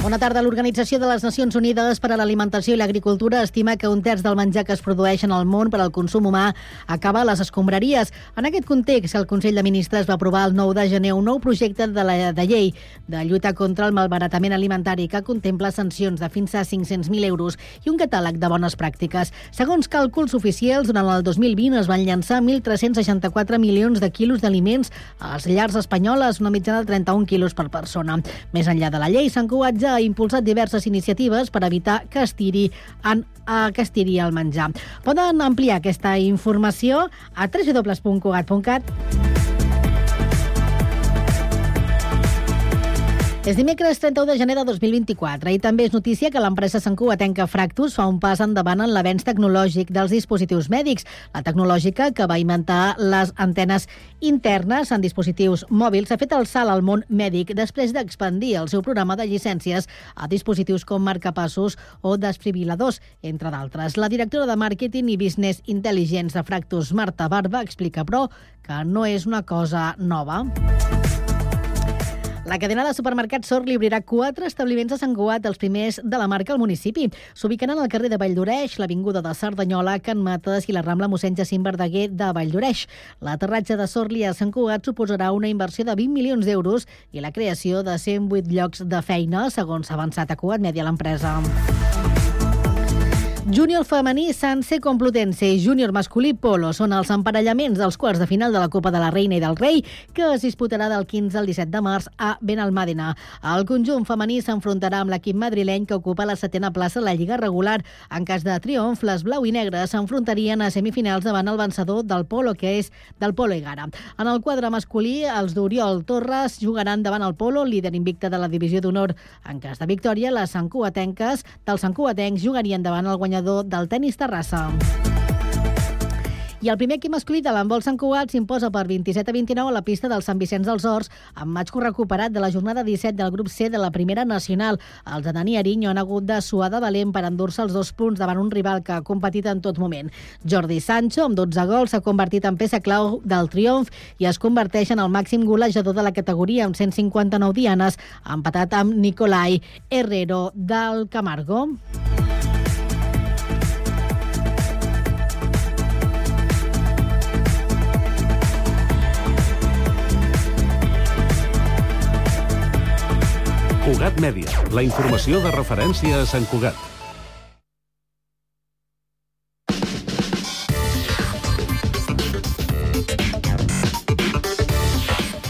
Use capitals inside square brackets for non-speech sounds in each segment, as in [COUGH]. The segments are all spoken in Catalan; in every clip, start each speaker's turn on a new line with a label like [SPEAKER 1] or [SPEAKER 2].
[SPEAKER 1] Bona tarda. L'Organització de les Nacions Unides per a l'Alimentació i l'Agricultura estima que un terç del menjar que es produeix en el món per al consum humà acaba a les escombraries. En aquest context, el Consell de Ministres va aprovar el 9 de gener un nou projecte de, la, de llei de lluita contra el malbaratament alimentari que contempla sancions de fins a 500.000 euros i un catàleg de bones pràctiques. Segons càlculs oficials, durant el 2020 es van llançar 1.364 milions de quilos d'aliments a les llars espanyoles, una mitjana de 31 quilos per persona. Més enllà de la llei, Sant Cugat ha impulsat diverses iniciatives per evitar que es tiri en a que es tiri el menjar. Poden ampliar aquesta informació a www.cugat.cat. És dimecres 31 de gener de 2024 i també és notícia que l'empresa Sant Cugatenca Fractus fa un pas endavant en l'avenç tecnològic dels dispositius mèdics. La tecnològica que va inventar les antenes internes en dispositius mòbils ha fet el salt al món mèdic després d'expandir el seu programa de llicències a dispositius com marcapassos o desfibriladors, entre d'altres. La directora de Màrqueting i Business Intelligence de Fractus, Marta Barba, explica, però, que no és una cosa nova. La cadena de supermercats Sorli obrirà quatre establiments a Sant Cugat, els primers de la marca al municipi. S'ubicaran al carrer de Valldoreix, l'Avinguda de Cerdanyola, Can Mates i la Rambla mossèn Jacint Verdaguer de Valldoreix. L'aterratge de Sorli a Sant Cugat suposarà una inversió de 20 milions d'euros i la creació de 108 llocs de feina, segons s'ha avançat a Cugat Media l'empresa. Júnior femení Sanse Complutense i júnior masculí Polo són els emparellaments dels quarts de final de la Copa de la Reina i del Rei que es disputarà del 15 al 17 de març a Benalmàdena. El conjunt femení s'enfrontarà amb l'equip madrileny que ocupa la setena plaça a la Lliga regular. En cas de triomf, les blau i negres s'enfrontarien a semifinals davant el vencedor del Polo, que és del Polo Egara. En el quadre masculí, els d'Oriol Torres jugaran davant el Polo, líder invicte de la divisió d'honor. En cas de victòria, les sancuatenques dels sancuatencs jugarien davant el guanyador guanyador del tennis Terrassa. I el primer equip masculí de l'handbol Sant Cugat s'imposa per 27 a 29 a la pista del Sant Vicenç dels Horts, amb matxco recuperat de la jornada 17 del grup C de la primera nacional. Els de Dani Arinyo han hagut de suar de valent per endur-se els dos punts davant un rival que ha competit en tot moment. Jordi Sancho, amb 12 gols, s'ha convertit en peça clau del triomf i es converteix en el màxim golejador de la categoria amb 159 dianes, empatat amb Nicolai Herrero del Camargo.
[SPEAKER 2] Cugat Mèdia, la informació de referència a Sant Cugat.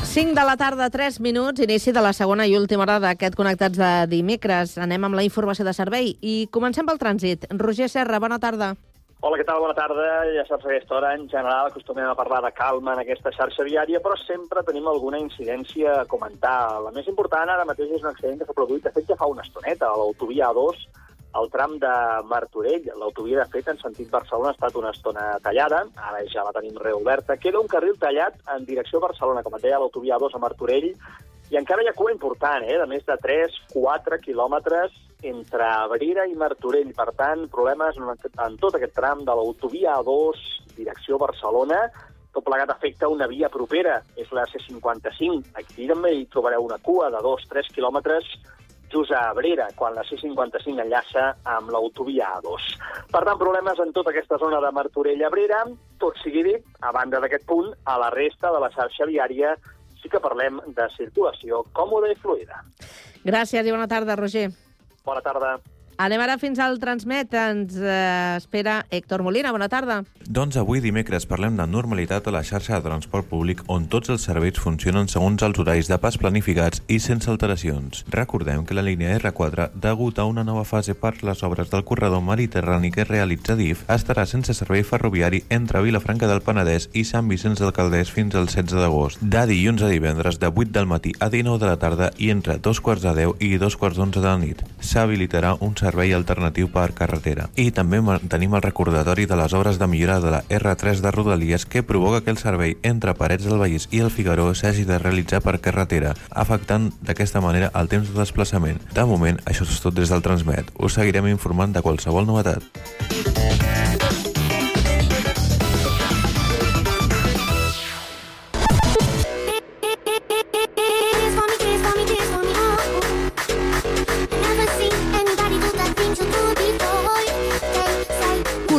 [SPEAKER 3] Cinc de la tarda, 3 minuts, inici de la segona i última hora d'aquest Connectats de dimecres. Anem amb la informació de servei i comencem pel trànsit. Roger Serra, bona tarda.
[SPEAKER 4] Hola, què tal? Bona tarda. Ja saps, aquesta hora, en general, acostumem a parlar de calma en aquesta xarxa viària, però sempre tenim alguna incidència a comentar. La més important ara mateix és un accident que s'ha produït, de fet, ja fa una estoneta, a l'autovia A2, al tram de Martorell. L'autovia, de fet, en sentit Barcelona ha estat una estona tallada, ara ja la tenim reoberta. Queda un carril tallat en direcció a Barcelona, com et deia, l'autovia A2 a Martorell, i encara hi ha cua important, eh, de més de 3-4 quilòmetres entre Abrera i Martorell. Per tant, problemes en, tot aquest tram de l'autovia A2, direcció Barcelona, tot plegat afecta una via propera, és la C55. Aquí també hi trobareu una cua de 2-3 quilòmetres just a Abrera, quan la C55 enllaça amb l'autovia A2. Per tant, problemes en tota aquesta zona de Martorell-Abrera. Tot sigui dit, a banda d'aquest punt, a la resta de la xarxa viària sí que parlem de circulació còmoda i fluida.
[SPEAKER 3] Gràcies i bona tarda, Roger.
[SPEAKER 4] Bona tarda.
[SPEAKER 3] Anem ara fins al Transmet. Ens eh, espera Héctor Molina. Bona tarda.
[SPEAKER 5] Doncs avui dimecres parlem de normalitat a la xarxa de transport públic on tots els serveis funcionen segons els horaris de pas planificats i sense alteracions. Recordem que la línia R4, degut a una nova fase per les obres del corredor mediterrani que realitza DIF, estarà sense servei ferroviari entre Vilafranca del Penedès i Sant Vicenç del Calders fins al 16 d'agost. De dilluns a divendres de 8 del matí a 19 de la tarda i entre dos quarts de 10 i dos quarts d'onze de la nit. S'habilitarà un servei alternatiu per carretera. I també tenim el recordatori de les obres de millora de la R3 de Rodalies que provoca que el servei entre Parets del Vallès i el Figaró s'hagi de realitzar per carretera, afectant d'aquesta manera el temps de desplaçament. De moment, això és tot des del Transmet. Us seguirem informant de qualsevol novetat.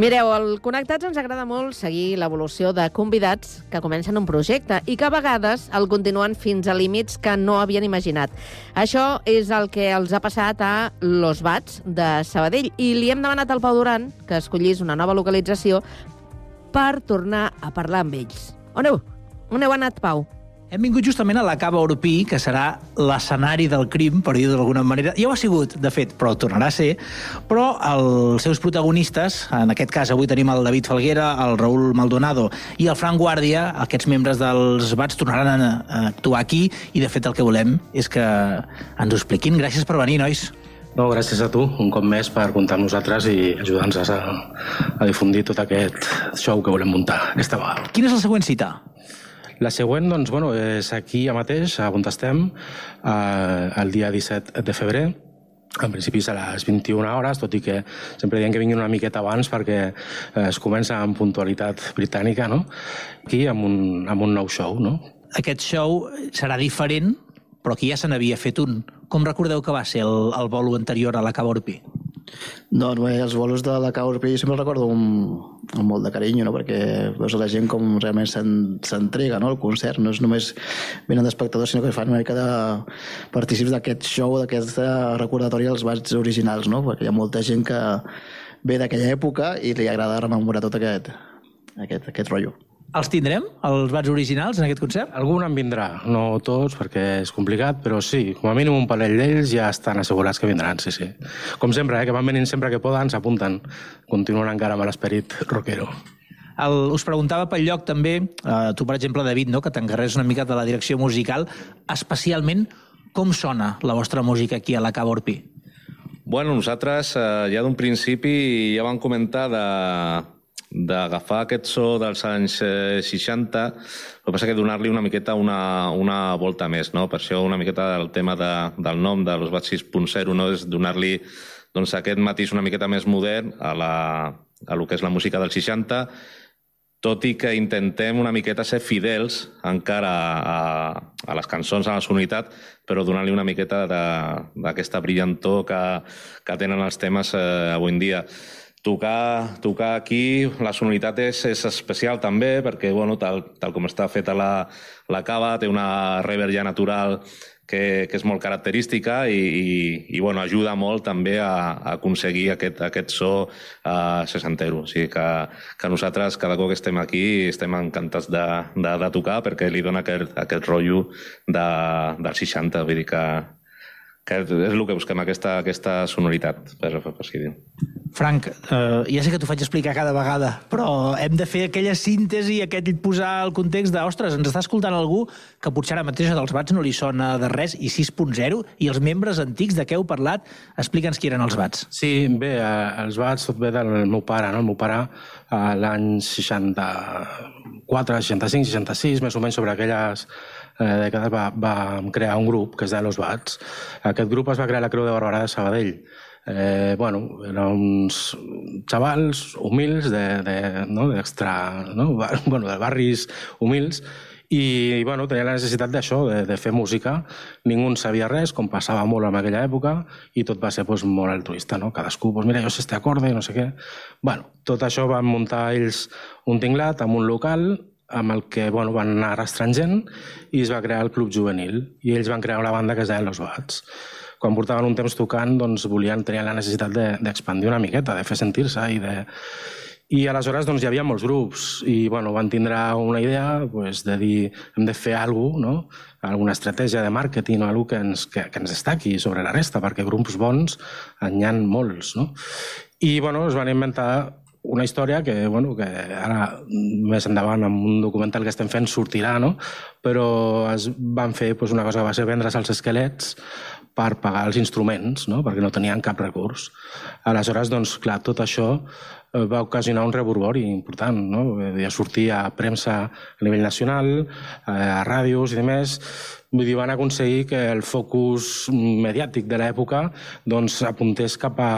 [SPEAKER 3] Mireu, al Connectats ens agrada molt seguir l'evolució de convidats que comencen un projecte i que a vegades el continuen fins a límits que no havien imaginat. Això és el que els ha passat a Los Bats de Sabadell i li hem demanat al Pau Duran que escollís una nova localització per tornar a parlar amb ells. On heu? On heu anat, Pau?
[SPEAKER 6] Hem vingut justament a la Cava Orpí, que serà l'escenari del crim, per dir-ho d'alguna manera. Ja ho ha sigut, de fet, però tornarà a ser. Però els seus protagonistes, en aquest cas avui tenim el David Falguera, el Raül Maldonado i el Frank Guàrdia, aquests membres dels BATS tornaran a, a actuar aquí i, de fet, el que volem és que ens ho expliquin. Gràcies per venir, nois.
[SPEAKER 7] No, gràcies a tu, un cop més, per comptar amb nosaltres i ajudar-nos a, a difundir tot aquest show que volem muntar aquesta vegada.
[SPEAKER 6] Quina és la següent cita?
[SPEAKER 7] La següent, doncs, bueno, és aquí ja mateix, on estem, eh, el dia 17 de febrer, en principi a les 21 hores, tot i que sempre diem que vinguin una miqueta abans perquè eh, es comença amb puntualitat britànica, no? Aquí amb un, amb un nou show, no?
[SPEAKER 6] Aquest show serà diferent, però aquí ja se n'havia fet un. Com recordeu que va ser el, el bolo anterior a la Cava Orpí?
[SPEAKER 8] Doncs bé, els bolos de la Orpí sempre els recordo amb, amb molt de carinyo, no? perquè veus la gent com realment s'entrega no? al concert, no és només venen d'espectadors, sinó que fan una mica de partícips d'aquest show, d'aquest recordatori als bats originals, no? perquè hi ha molta gent que ve d'aquella època i li agrada rememorar tot aquest, aquest, aquest rotllo.
[SPEAKER 6] Els tindrem, els bats originals, en aquest concert?
[SPEAKER 7] Algun en vindrà, no tots, perquè és complicat, però sí, com a mínim un parell d'ells ja estan assegurats que vindran, sí, sí. Com sempre, eh, que van venint sempre que poden, s'apunten. Continuen encara amb l'esperit rockero.
[SPEAKER 6] El, us preguntava pel lloc també, eh, tu per exemple David, no, que t'encarregues una mica de la direcció musical, especialment com sona la vostra música aquí a la Cava Orpí?
[SPEAKER 9] Bueno, nosaltres eh, ja d'un principi ja vam comentar de, d'agafar aquest so dels anys eh, 60, el que passa que donar-li una miqueta una, una volta més, no? Per això una miqueta del tema de, del nom de los Bats 6.0, no? És donar-li doncs, aquest matís una miqueta més modern a, la, a lo que és la música dels 60, tot i que intentem una miqueta ser fidels encara a, a les cançons, a la sonoritat, però donant-li una miqueta d'aquesta brillantor que, que tenen els temes eh, avui en dia. Tocar, tocar aquí, la sonoritat és, és especial també, perquè bueno, tal, tal com està feta la, la cava, té una reverb ja natural que, que és molt característica i, i, i bueno, ajuda molt també a, a aconseguir aquest, aquest so uh, seixantero. O sigui que, que nosaltres, cada cop que estem aquí, estem encantats de, de, de tocar perquè li dona aquest, aquest rotllo de, del 60. Vull dir que, que és el que busquem, aquesta, aquesta sonoritat, per, per així dir.
[SPEAKER 6] Frank, eh, ja sé que t'ho faig explicar cada vegada, però hem de fer aquella síntesi, aquest posar el context de, ostres, ens està escoltant algú que potser ara mateix dels bats no li sona de res, i 6.0, i els membres antics de què heu parlat, explica'ns qui eren els bats.
[SPEAKER 7] Sí, bé, eh, els bats tot ve del meu pare, no? El meu pare eh, l'any 64, 65, 66, més o menys sobre aquelles eh, dècades va, va crear un grup que és de Los Bats. Aquest grup es va crear la Creu de Barberà de Sabadell eh, bueno, eren uns xavals humils de, de, no, d'extra, no? [LAUGHS] bueno, de barris humils, i bueno, tenia la necessitat d'això, de, de fer música. Ningú en sabia res, com passava molt en aquella època, i tot va ser pues, molt altruista. No? Cadascú, pues, mira, jo sé este acorde, no sé què. bueno, tot això van muntar ells un tinglat amb un local amb el que bueno, van anar arrastrant gent i es va crear el Club Juvenil. I ells van crear una banda que es deia Los Bats quan portaven un temps tocant, doncs volien, tenir la necessitat d'expandir de, una miqueta, de fer sentir-se i de... I aleshores doncs, hi havia molts grups i bueno, van tindre una idea pues, de dir hem de fer alguna no? alguna estratègia de màrqueting o alguna que ens, que, que ens destaqui sobre la resta, perquè grups bons n'hi ha molts. No? I bueno, es van inventar una història que, bueno, que ara més endavant amb un documental que estem fent sortirà, no? però es van fer pues, una cosa que va ser vendre's els esquelets per pagar els instruments, no? perquè no tenien cap recurs. Aleshores, doncs, clar, tot això eh, va ocasionar un reborbori important, no? Ja sortia a premsa a nivell nacional, eh, a ràdios i demés, Vull dir, van aconseguir que el focus mediàtic de l'època doncs, apuntés cap a,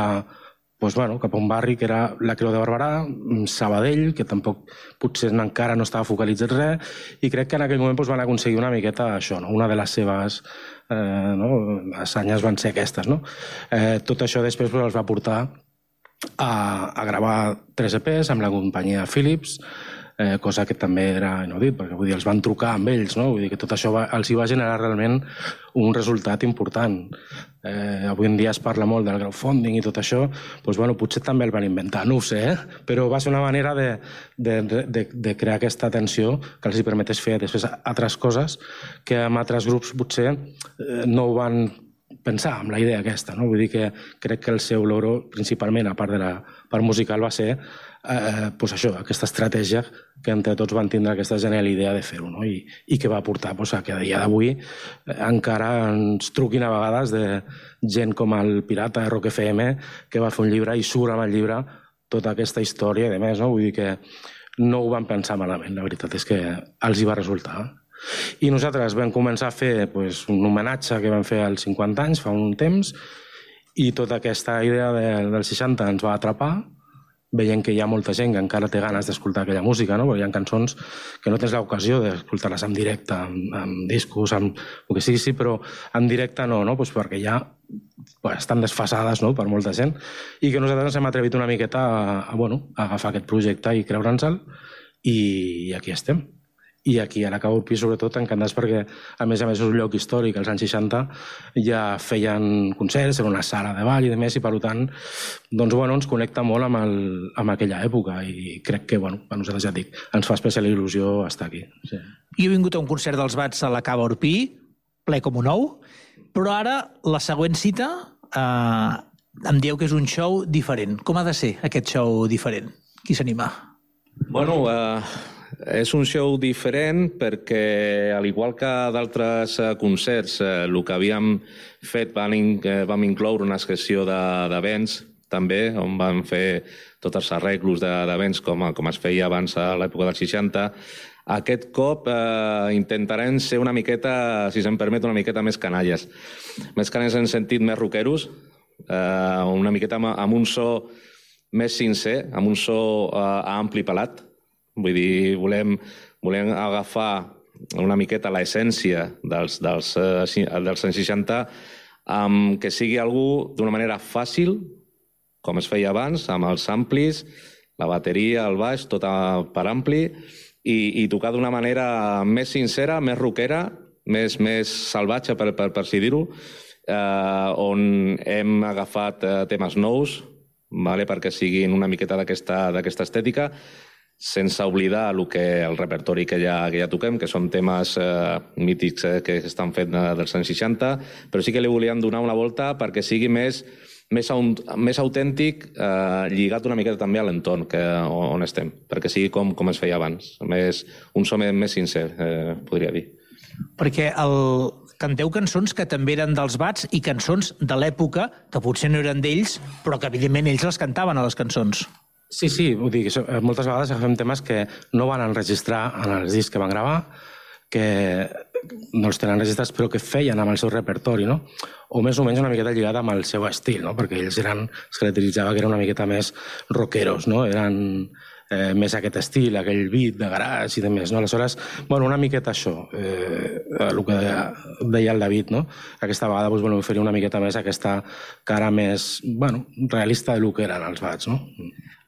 [SPEAKER 7] doncs, bueno, cap a un barri que era la Creu de Barberà, Sabadell, que tampoc potser encara no estava focalitzat res, i crec que en aquell moment doncs, van aconseguir una miqueta això, no? una de les seves eh, no? assanyes van ser aquestes. No? Eh, tot això després doncs, els va portar a, a gravar tres EPs amb la companyia Philips, eh, cosa que també era inaudit, perquè vull dir, els van trucar amb ells, no? vull dir que tot això va, els hi va generar realment un resultat important. Eh, avui en dia es parla molt del crowdfunding i tot això, doncs, bueno, potser també el van inventar, no ho sé, eh? però va ser una manera de, de, de, de crear aquesta tensió que els hi permetés fer després altres coses que amb altres grups potser eh, no ho van pensar amb la idea aquesta. No? Vull dir que crec que el seu logro, principalment, a part de la part musical, va ser eh, pues això, aquesta estratègia que entre tots van tindre aquesta genial idea de fer-ho no? I, i que va portar pues, a que a dia d'avui eh, encara ens truquin a vegades de gent com el pirata de Rock FM que va fer un llibre i surt amb el llibre tota aquesta història i de més, no? vull dir que no ho van pensar malament, la veritat és que els hi va resultar. I nosaltres vam començar a fer pues, un homenatge que vam fer als 50 anys, fa un temps, i tota aquesta idea de, del 60 ens va atrapar, veient que hi ha molta gent que encara té ganes d'escoltar aquella música, no? perquè hi ha cançons que no tens l'ocasió d'escoltar-les en directe, amb, amb discos, amb el que sigui, sí, però en directe no, no? Pues perquè ja bueno, estan desfasades no? per molta gent i que nosaltres ens hem atrevit una miqueta a, a, bueno, a agafar aquest projecte i creure'ns'l i, i aquí estem i aquí a la Cau Urpí sobretot encantats perquè a més a més és un lloc històric als anys 60 ja feien concerts, era una sala de ball i de més i per tant doncs, bueno, ens connecta molt amb, el, amb aquella època i crec que bueno, a nosaltres ja et dic, ens fa especial il·lusió estar aquí. Sí.
[SPEAKER 6] Jo he vingut a un concert dels Bats a la Cava Urpí, ple com un ou, però ara la següent cita eh, em dieu que és un show diferent. Com ha de ser aquest show diferent? Qui s'anima?
[SPEAKER 9] Bueno, eh, és un show diferent perquè, al igual que d'altres eh, concerts, eh, el que havíem fet vam, eh, vam incloure una secció d'events també, on vam fer tots els arreglos d'events com, com es feia abans a l'època dels 60. Aquest cop eh, intentarem ser una miqueta, si se'm permet, una miqueta més canalles. Més canalles en sentit més roqueros, eh, una miqueta amb, amb un so més sincer, amb un so eh, ampli pelat, Vull dir, volem, volem agafar una miqueta l'essència dels, dels, eh, dels anys 60 amb que sigui algú d'una manera fàcil, com es feia abans, amb els amplis, la bateria, el baix, tot per ampli, i, i tocar d'una manera més sincera, més rockera, més, més salvatge, per, per, per si dir-ho, eh, on hem agafat eh, temes nous, vale, perquè siguin una miqueta d'aquesta estètica, sense oblidar el, que, el repertori que ja, que ja toquem, que són temes eh, mítics eh, que estan fets dels anys 60, però sí que li volíem donar una volta perquè sigui més, més, més autèntic, eh, lligat una miqueta també a l'entorn que, on estem, perquè sigui com, com es feia abans, més, un som més sincer, eh, podria dir.
[SPEAKER 6] Perquè el, canteu cançons que també eren dels bats i cançons de l'època que potser no eren d'ells, però que evidentment ells les cantaven a les cançons.
[SPEAKER 7] Sí, sí, vull dir, que moltes vegades agafem temes que no van enregistrar en els discs que van gravar, que no els tenen registrats, però que feien amb el seu repertori, no? O més o menys una miqueta lligada amb el seu estil, no? Perquè ells eren, es caracteritzava que eren una miqueta més rockeros, no? Eren eh, més aquest estil, aquell beat de garage i de més, no? Aleshores, bueno, una miqueta això, eh, el que deia, deia el David, no? Aquesta vegada doncs, bueno, oferir una miqueta més aquesta cara més, bueno, realista de lo que eren els bats, no?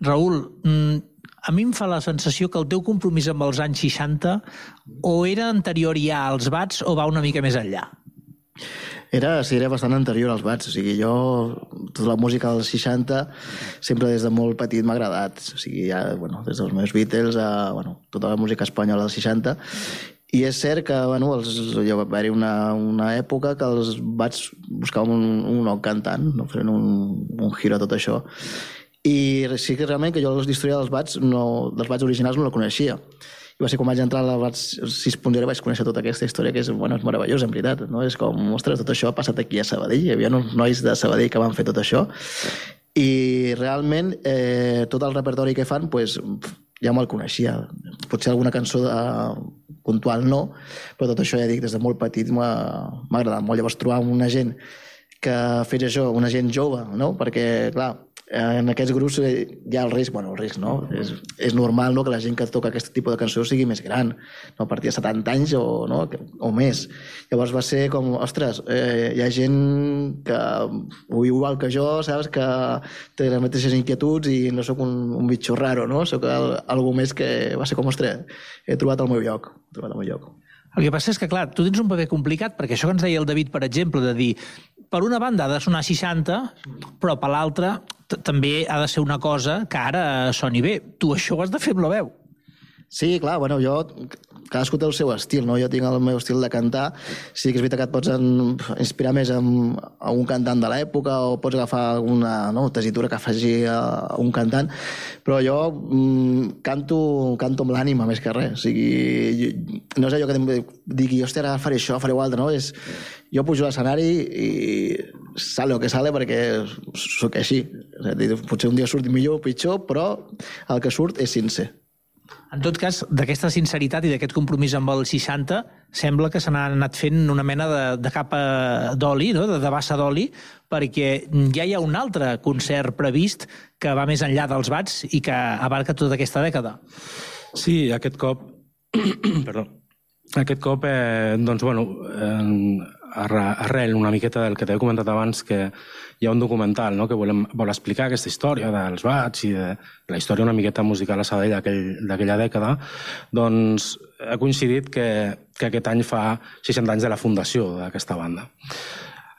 [SPEAKER 6] Raül, mm, a mi em fa la sensació que el teu compromís amb els anys 60 o era anterior ja als bats o va una mica més enllà?
[SPEAKER 8] Era, sí, era bastant anterior als bats. O sigui, jo, tota la música dels 60, sempre des de molt petit m'ha agradat. O sigui, ja, bueno, des dels meus Beatles a, bueno, tota la música espanyola dels 60. I és cert que, bueno, els, jo va haver una, una època que els bats buscaven un, un nou cantant, no? fent un, un giro a tot això. I sí que realment que jo la història dels bats, no, dels bats originals no la coneixia. I va ser quan vaig entrar a la Bats 6.0 vaig conèixer tota aquesta història que és, bueno, és meravellosa, en veritat. No? És com, ostres, tot això ha passat aquí a Sabadell. Hi havia uns nois de Sabadell que van fer tot això. I realment eh, tot el repertori que fan pues, ja me'l coneixia. Potser alguna cançó de, puntual no, però tot això ja dic, des de molt petit m'ha agradat molt. Llavors trobar una gent que fes això, una gent jove, no? Perquè, clar, en aquests grups hi ha el risc, bueno, el risc, no? És, és normal no, que la gent que toca aquest tipus de cançó sigui més gran, no? a partir de 70 anys o, no? o més. Llavors va ser com, ostres, eh, hi ha gent que ho igual que jo, saps, que té les mateixes inquietuds i no sóc un, un bitxo raro, no? Sóc el, algú més que va ser com, ostres, he trobat el meu lloc, he trobat el meu lloc.
[SPEAKER 6] El que passa és que, clar, tu tens un paper complicat, perquè això que ens deia el David, per exemple, de dir, per una banda ha de sonar 60, però per l'altra també ha de ser una cosa que ara soni bé. Tu això ho has de fer amb la veu.
[SPEAKER 8] Sí, clar, bueno, jo cadascú té el seu estil, no? Jo tinc el meu estil de cantar. Sí que és veritat que et pots en, inspirar més en, en un cantant de l'època o pots agafar alguna no, tesitura que faci a, a un cantant, però jo mm, canto, canto amb l'ànima més que res. O sigui, no és allò que digui, hòstia, ara faré això, faré altre, no? És, jo pujo a l'escenari i sale el que sale perquè sóc així. És a dir, potser un dia surt millor o pitjor, però el que surt és sincer.
[SPEAKER 6] En tot cas, d'aquesta sinceritat i d'aquest compromís amb el 60, sembla que se n'ha anat fent una mena de, de capa d'oli, no? de, de bassa d'oli, perquè ja hi ha un altre concert previst que va més enllà dels bats i que abarca tota aquesta dècada.
[SPEAKER 7] Sí, aquest cop... [CLEARS THROAT] Perdó. Aquest cop, eh, doncs, bueno, eh, arrel una miqueta del que t'he comentat abans, que hi ha un documental no?, que volem, vol explicar aquesta història dels bats i de la història una miqueta musical a Sabadell d'aquella dècada, doncs ha coincidit que, que aquest any fa 60 anys de la fundació d'aquesta banda.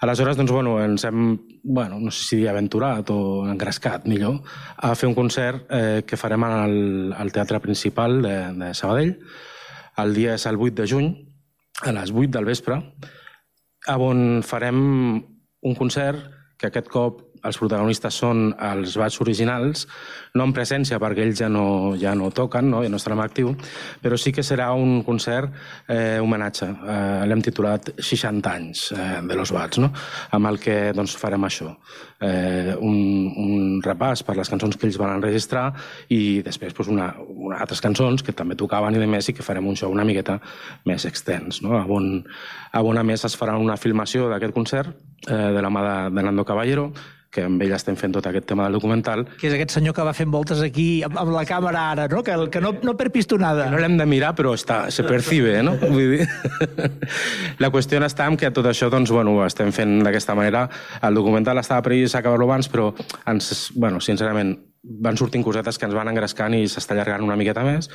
[SPEAKER 7] Aleshores, doncs, bueno, ens hem, bueno, no sé si dir aventurat o engrescat, millor, a fer un concert eh, que farem al, al Teatre Principal de, de Sabadell. El dia és el 8 de juny, a les 8 del vespre, on farem un concert que aquest cop els protagonistes són els bats originals, no en presència perquè ells ja no, ja no toquen, no? ja no estarem actiu, però sí que serà un concert eh, homenatge. Eh, L'hem titulat 60 anys eh, de los bats, no? amb el que doncs, farem això. Eh, un, un repàs per les cançons que ells van enregistrar i després doncs, una, una, altres cançons que també tocaven i de més i que farem un show una miqueta més extens. No? On, on a més es farà una filmació d'aquest concert de la mà de, de Nando Caballero, que amb ell estem fent tot aquest tema del documental.
[SPEAKER 6] Que és aquest senyor que va fent voltes aquí amb, amb la càmera ara, no? Que, que no, no per pistonada.
[SPEAKER 7] Que no l'hem de mirar, però està, se percibe, no? [LAUGHS] Vull dir... [LAUGHS] la qüestió està en que tot això, doncs, bueno, ho estem fent d'aquesta manera. El documental estava previst acabar-lo abans, però, ens, bueno, sincerament, van sortint cosetes que ens van engrescant i s'està allargant una miqueta més,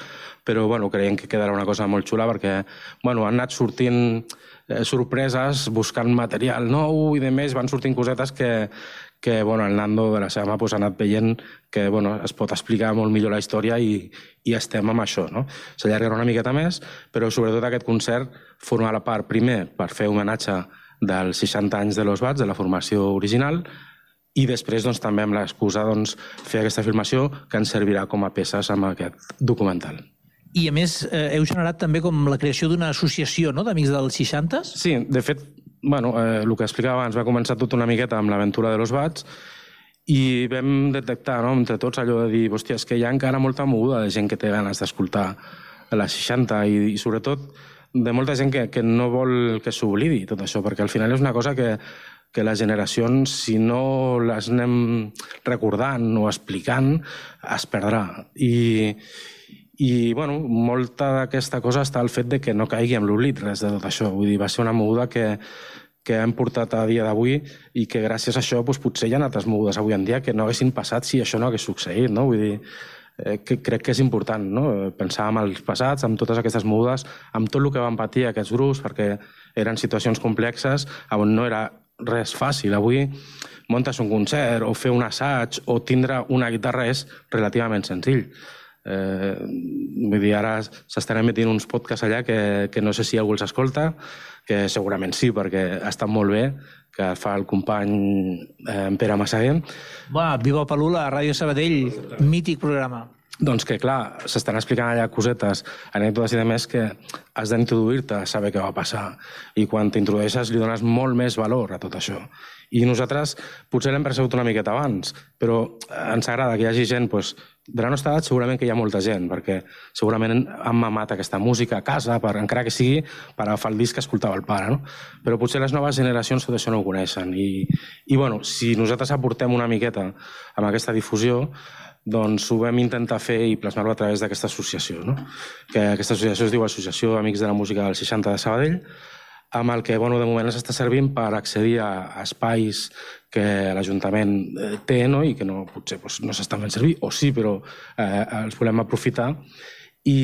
[SPEAKER 7] però bueno, creiem que quedarà una cosa molt xula perquè bueno, han anat sortint eh, sorpreses, buscant material nou i de més, van sortint cosetes que, que bueno, el Nando de la seva mà pues, ha anat veient que bueno, es pot explicar molt millor la història i, i estem amb això. No? S'allargarà una miqueta més, però sobretot aquest concert forma la part, primer, per fer homenatge dels 60 anys de Los Bats, de la formació original, i després doncs, també amb l'excusa doncs, fer aquesta filmació que ens servirà com a peces amb aquest documental.
[SPEAKER 6] I, a més, eh, heu generat també com la creació d'una associació no?, d'Amics dels 60?
[SPEAKER 7] Sí, de fet, bueno, eh, el que explicava abans, va començar tot una miqueta amb l'aventura de los bats i vam detectar no, entre tots allò de dir, hòstia, és que hi ha encara molta moguda de gent que té ganes d'escoltar la 60 i, i sobretot de molta gent que, que no vol que s'oblidi tot això, perquè al final és una cosa que, que les generacions, si no les anem recordant o explicant, es perdrà. I, i bueno, molta d'aquesta cosa està al fet de que no caigui en l'oblit res de tot això. Vull dir, va ser una moguda que, que hem portat a dia d'avui i que gràcies a això doncs, potser hi ha altres mogudes avui en dia que no haguessin passat si això no hagués succeït. No? Vull dir, eh, que crec que és important no? pensar en els passats, amb totes aquestes mogudes, amb tot el que van patir aquests grups, perquè eren situacions complexes on no era res fàcil. Avui montes un concert o fer un assaig o tindre una guitarra és relativament senzill. Eh, vull dir, ara s'estan emetint uns podcasts allà que, que no sé si algú els escolta, que segurament sí, perquè estan molt bé, que fa el company eh, en Pere Massaguer.
[SPEAKER 6] Va, Viva Palula, Ràdio Sabadell, mític programa.
[SPEAKER 7] Doncs que, clar, s'estan explicant allà cosetes, anècdotes i de més que has d'introduir-te a saber què va passar. I quan t'introdueixes li dones molt més valor a tot això. I nosaltres potser l'hem percebut una miqueta abans, però ens agrada que hi hagi gent doncs, de la nostra edat segurament que hi ha molta gent, perquè segurament han mamat aquesta música a casa, per, encara que sigui per agafar el disc que escoltava el pare, no? Però potser les noves generacions tot això no ho coneixen. I, i bueno, si nosaltres aportem una miqueta amb aquesta difusió, doncs ho vam intentar fer i plasmar-ho a través d'aquesta associació, no? que aquesta associació es diu Associació Amics de la Música del 60 de Sabadell, amb el que bueno, de moment s'està servint per accedir a espais que l'Ajuntament eh, té no? i que no, potser doncs, no s'estan fent servir, o sí, però eh, els volem aprofitar. I,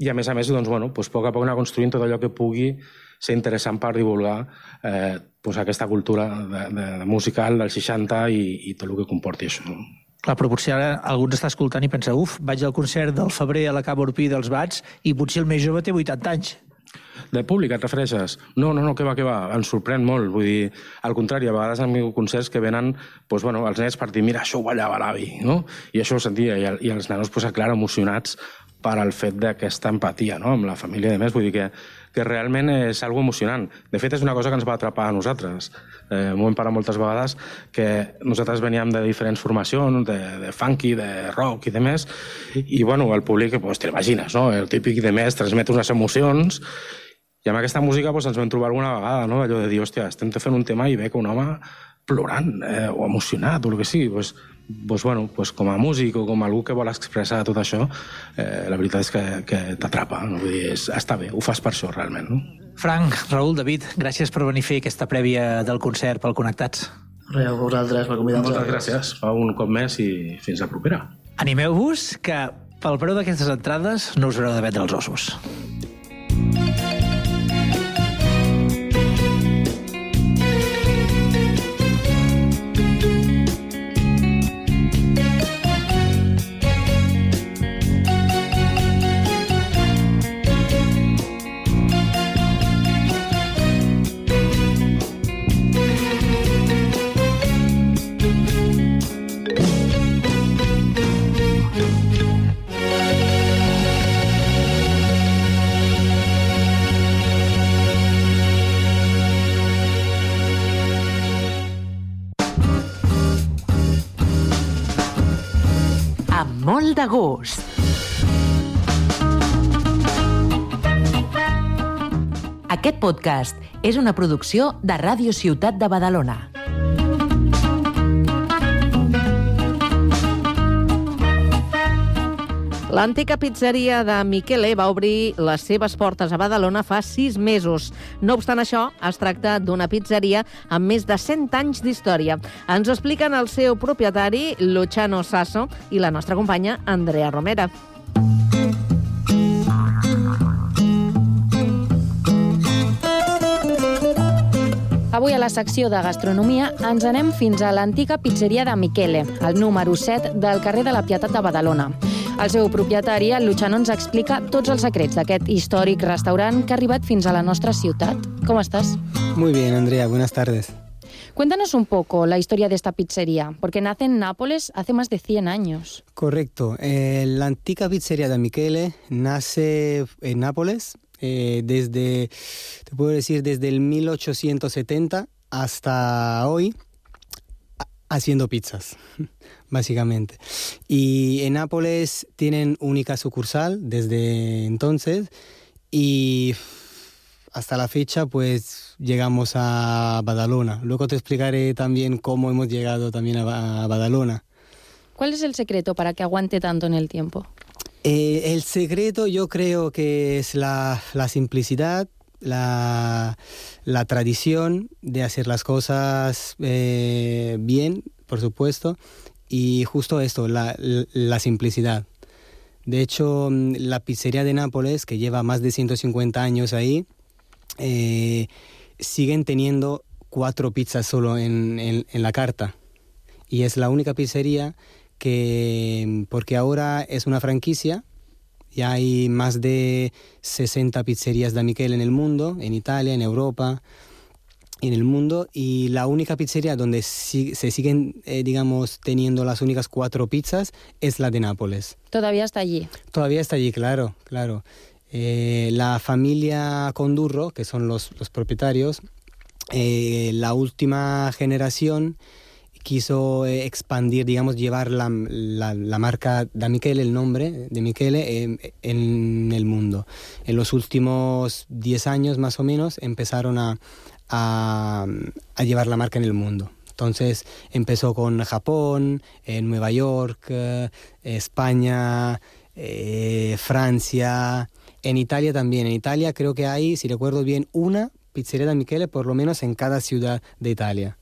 [SPEAKER 7] i a més a més, doncs, bueno, doncs, a poc a poc anar construint tot allò que pugui ser interessant per divulgar eh, doncs, aquesta cultura de, de, de musical del 60 i, i tot el que comporti això. No?
[SPEAKER 6] Clar, però potser ara algú està escoltant i pensa uf, vaig al concert del febrer a la Cava Urpí dels Bats i potser el més jove té 80 anys.
[SPEAKER 7] De públic et refereixes? No, no, no, que va, que va, ens sorprèn molt. Vull dir, al contrari, a vegades han vingut concerts que venen doncs, bueno, els nens per dir, mira, això ho ballava l'avi, no? I això ho sentia, i, i els nanos, doncs, clar, emocionats per al fet d'aquesta empatia no? amb la família i més. Vull dir que, que realment és algo emocionant. De fet, és una cosa que ens va atrapar a nosaltres. Eh, M'ho hem parat moltes vegades que nosaltres veníem de diferents formacions, de, de funky, de rock i de més, i bueno, el públic, pues, t'imagines, no? El típic de més transmet unes emocions i amb aquesta música pues, ens vam trobar alguna vegada, no? allò de dir, hòstia, estem fent un tema i ve que un home plorant eh, o emocionat o el que sigui, pues, pues, bueno, pues, com a músic o com a algú que vol expressar tot això, eh, la veritat és que, que t'atrapa. No? Vull dir, és, està bé, ho fas per això, realment. No?
[SPEAKER 6] Frank, Raül, David, gràcies per venir a fer aquesta prèvia del concert pel Connectats.
[SPEAKER 8] Res, a vosaltres per convidar-nos.
[SPEAKER 7] Moltes gràcies. Fa un cop més i fins la propera.
[SPEAKER 6] Animeu-vos, que pel preu d'aquestes entrades no us haureu de vendre els ossos.
[SPEAKER 10] amb Aquest podcast és una producció de Ràdio Ciutat de Badalona.
[SPEAKER 3] L'antica pizzeria de Michele va obrir les seves portes a Badalona fa sis mesos. No obstant això, es tracta d'una pizzeria amb més de 100 anys d'història. Ens ho expliquen el seu propietari, Luciano Sasso, i la nostra companya, Andrea Romera.
[SPEAKER 11] Avui a la secció de gastronomia ens anem fins a l'antiga pizzeria de Michele, el número 7 del carrer de la Pietat de Badalona. El seu propietari, el Luciano, ens explica tots els secrets d'aquest històric restaurant que ha arribat fins a la nostra ciutat. Com estàs?
[SPEAKER 12] Muy bien, Andrea, buenas tardes.
[SPEAKER 11] Cuéntanos un poco la historia de esta pizzería, porque nace en Nápoles hace más de 100 años.
[SPEAKER 12] Correcto. Eh, la antica pizzería de Michele nace en Nápoles eh, desde, te puedo decir, desde el 1870 hasta hoy ha- haciendo pizzas, [LAUGHS] básicamente. Y en Nápoles tienen única sucursal desde entonces y hasta la fecha pues llegamos a Badalona. Luego te explicaré también cómo hemos llegado también a Badalona.
[SPEAKER 11] ¿Cuál es el secreto para que aguante tanto en el tiempo?
[SPEAKER 12] Eh, el secreto yo creo que es la, la simplicidad, la, la tradición de hacer las cosas eh, bien, por supuesto, y justo esto, la, la simplicidad. De hecho, mm, la pizzería de Nápoles, que lleva más de 150 años ahí, eh, siguen teniendo cuatro pizzas solo en, en- en la carta. Y es la única pizzería que, porque ahora es una franquicia, ya hay más de 60 pizzerías de Michele en el mundo, en Italia, en Europa. en el mundo y la única pizzería donde si- se siguen, eh, digamos, teniendo las únicas cuatro pizzas es la de Nápoles.
[SPEAKER 11] Todavía está allí.
[SPEAKER 12] Todavía está allí, claro, claro. Eh, la familia Condurro, que son los, los propietarios, eh, la última generación quiso eh, expandir, digamos, llevar la, marca da Michele, el nombre de Michele, eh, en el mundo. En los últimos 10 años, más o menos, empezaron a llevar la marca en el mundo. Entonces empezó con Japón, eh, Nueva York, eh, España, eh, Francia, en Italia también. En Italia creo que hay, si recuerdo bien, una pizzería de Michele por lo menos en cada ciudad de Italia.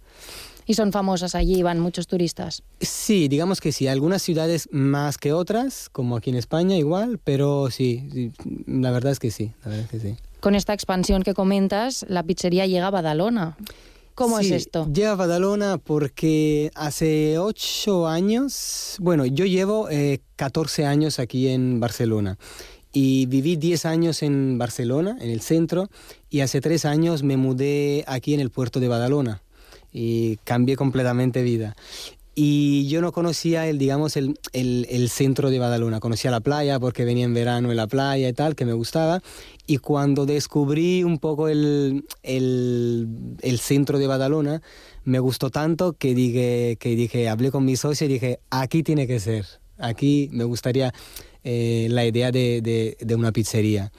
[SPEAKER 11] Y son famosas allí, van muchos turistas.
[SPEAKER 12] Sí, digamos que sí. Algunas ciudades más que otras, como aquí en España igual, pero sí, sí, la verdad es que sí, la verdad es que sí.
[SPEAKER 11] Con esta expansión que comentas, la pizzería llega a Badalona. ¿Cómo
[SPEAKER 12] Sí,
[SPEAKER 11] es esto?
[SPEAKER 12] Llega a Badalona porque hace ocho años, bueno, yo llevo eh, 14 años aquí en Barcelona y viví 10 años en Barcelona, en el centro, y hace tres años me mudé aquí en el puerto de Badalona y cambié completamente vida. Y yo no conocía el, digamos, el, el, centro de Badalona. Conocía la playa porque venía en verano en la playa y tal, que me gustaba. Y cuando descubrí un poco el, el, centro de Badalona, me gustó tanto que dije, que dije, hablé con mi socio y dije, aquí tiene que ser. Aquí me gustaría eh, la idea de, de, de una pizzería.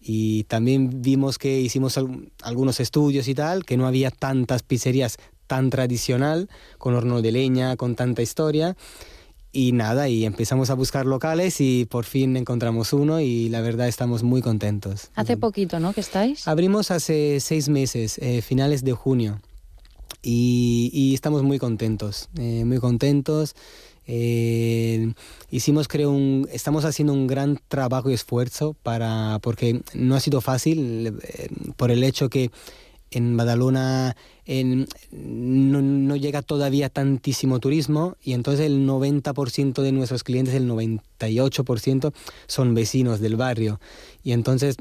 [SPEAKER 12] Y también vimos que hicimos al- algunos estudios y tal, que no había tantas pizzerías tan tradicional, con horno de leña, con tanta historia. Y nada, y empezamos a buscar locales y por fin encontramos uno y la verdad estamos muy contentos.
[SPEAKER 11] Hace poquito, ¿no? que estáis.
[SPEAKER 12] Abrimos hace seis meses, eh, finales de junio, y, y estamos muy contentos, eh, muy contentos. Eh, hicimos, creo, un, estamos haciendo un gran trabajo y esfuerzo para, porque no ha sido fácil eh, por el hecho que en Badalona en- no, no llega todavía tantísimo turismo y entonces el 90% de nuestros clientes, el 98% son vecinos del barrio. Y entonces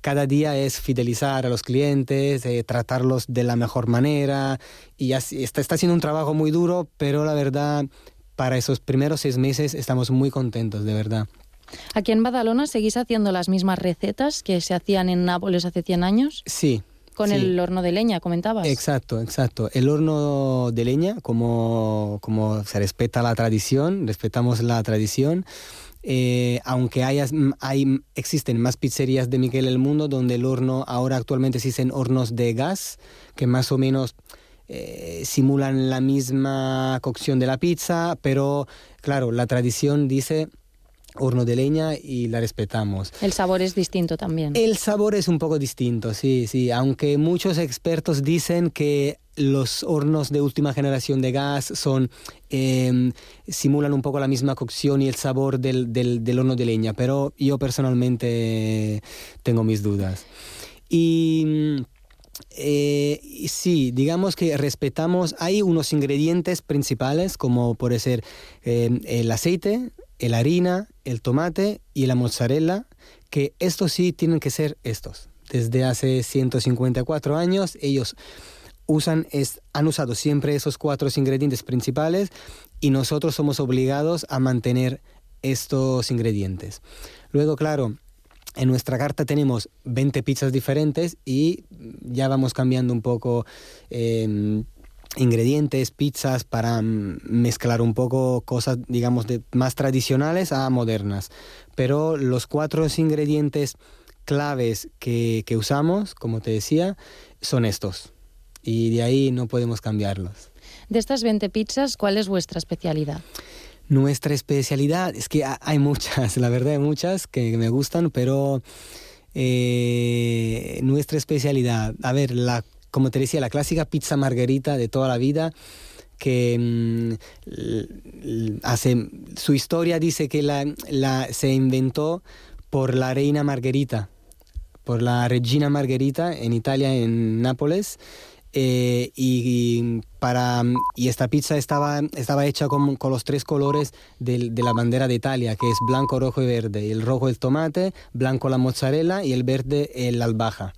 [SPEAKER 12] cada día es fidelizar a los clientes, eh, tratarlos de la mejor manera y así, está, está siendo un trabajo muy duro, pero la verdad para esos primeros seis meses estamos muy contentos, de verdad.
[SPEAKER 11] Aquí en Badalona seguís haciendo las mismas recetas que se hacían en Nápoles hace 100 años.
[SPEAKER 12] Sí.
[SPEAKER 11] Con
[SPEAKER 12] sí.
[SPEAKER 11] el horno de leña, comentabas.
[SPEAKER 12] Exacto, exacto. El horno de leña, como, como se respeta la tradición, respetamos la tradición. eh, aunque haya, hay, existen más pizzerías de Miguel en el mundo donde el horno, ahora actualmente existen hornos de gas que más o menos eh, simulan la misma cocción de la pizza, pero claro, la tradición dice horno de leña y la respetamos.
[SPEAKER 11] El sabor es distinto también.
[SPEAKER 12] El sabor es un poco distinto, sí, sí, aunque muchos expertos dicen que los hornos de última generación de gas son eh, simulan un poco la misma cocción y el sabor del, del, del horno de leña, pero yo personalmente tengo mis dudas. Y eh, sí, digamos que respetamos, hay unos ingredientes principales como puede ser eh, el aceite, la harina, el tomate y la mozzarella, que estos sí tienen que ser estos. Desde hace 154 años ellos usan, es, han usado siempre esos cuatro ingredientes principales y nosotros somos obligados a mantener estos ingredientes. Luego, claro, en nuestra carta tenemos 20 pizzas diferentes y ya vamos cambiando un poco eh, ingredientes, pizzas para mm, mezclar un poco cosas, digamos, de, más tradicionales a modernas. Pero los cuatro ingredientes claves que, que usamos, como te decía, son estos. Y de ahí no podemos cambiarlos.
[SPEAKER 11] De estas 20 pizzas, ¿cuál es vuestra especialidad?
[SPEAKER 12] Nuestra especialidad, es que ha- hay muchas, la verdad hay muchas que me gustan, pero eh, nuestra especialidad, a ver, la, como te decía, la clásica pizza margarita de toda la vida, que mm, hace, su historia dice que la, se inventó por la reina Margherita, por la regina Margherita en Italia, en Nápoles. eh, y, para, y esta pizza estaba, estaba hecha con, con los tres colores del- de la bandera de Italia, que es blanco, rojo y verde. El rojo el tomate, blanco la mozzarella y el verde el albahaca.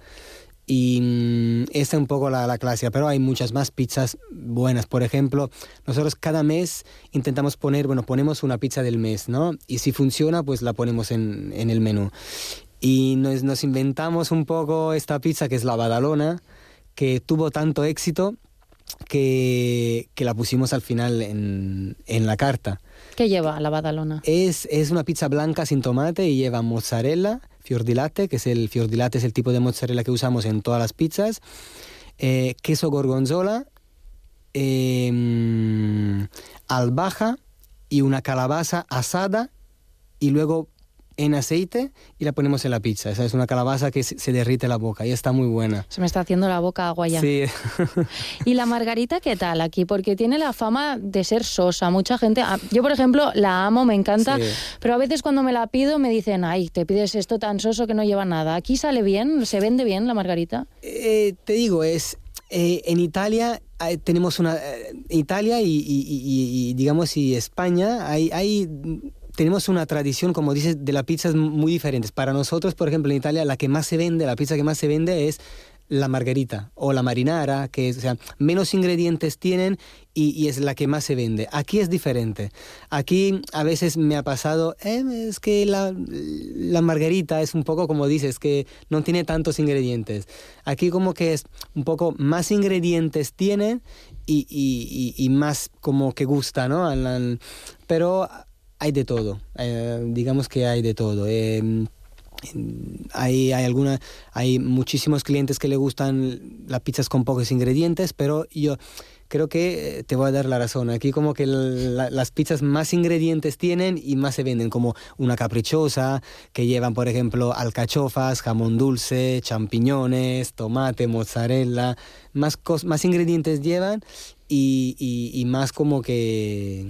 [SPEAKER 12] Y mm, esta es un poco la, la clásica, pero hay muchas más pizzas buenas. Por ejemplo, nosotros cada mes intentamos poner, bueno, ponemos una pizza del mes, ¿no? Y si funciona, pues la ponemos en, en el menú. Y nos, nos inventamos un poco esta pizza que es la Badalona, que tuvo tanto éxito que, que la pusimos al final en, en la carta.
[SPEAKER 11] ¿Qué lleva la badalona?
[SPEAKER 12] Es, es una pizza blanca sin tomate y lleva mozzarella, fior que es el fior es el tipo de mozzarella que usamos en todas las pizzas, eh, queso gorgonzola, eh, y una calabaza asada y luego en aceite y la ponemos en la pizza. Esa es una calabaza que se derrite la boca y está muy buena.
[SPEAKER 11] Se me está haciendo la boca agua ya.
[SPEAKER 12] Sí. [LAUGHS]
[SPEAKER 11] ¿Y la margarita qué tal aquí? Porque tiene la fama de ser sosa. Mucha gente... ah, Yo, por ejemplo, la amo, me encanta,
[SPEAKER 12] Sí.
[SPEAKER 11] pero a veces cuando me la pido me dicen, ay, te pides esto tan soso que no lleva nada. ¿Aquí sale bien? ¿Se vende bien la margarita?
[SPEAKER 12] Eh, te digo, es eh, en Italia eh, tenemos una eh, Italia y, y- y- y, digamos y España hay, hay tenemos una tradición, como dices, de las pizzas muy diferentes. Para nosotros, por ejemplo, en Italia, la que más se vende, la pizza que más se vende es la margarita o la marinara, que es, o sea, menos ingredientes tienen y, y es la que más se vende. Aquí es diferente. Aquí a veces me ha pasado, "Eh, es que la, la margarita es un poco como dices, que no tiene tantos ingredientes. Aquí como que es un poco más ingredientes tienen y, y- y- más como que gusta, ¿no? Pero hay de todo, eh, digamos que hay de todo. Eh, hay, hay, alguna, hay muchísimos clientes que le gustan las pizzas con pocos ingredientes, pero yo creo que eh, te voy a dar la razón. Aquí como que la- las pizzas más ingredientes tienen y más se venden, como una caprichosa, que llevan, por ejemplo, alcachofas, jamón dulce, champiñones, tomate, mozzarella, más, cos- más ingredientes llevan y más como que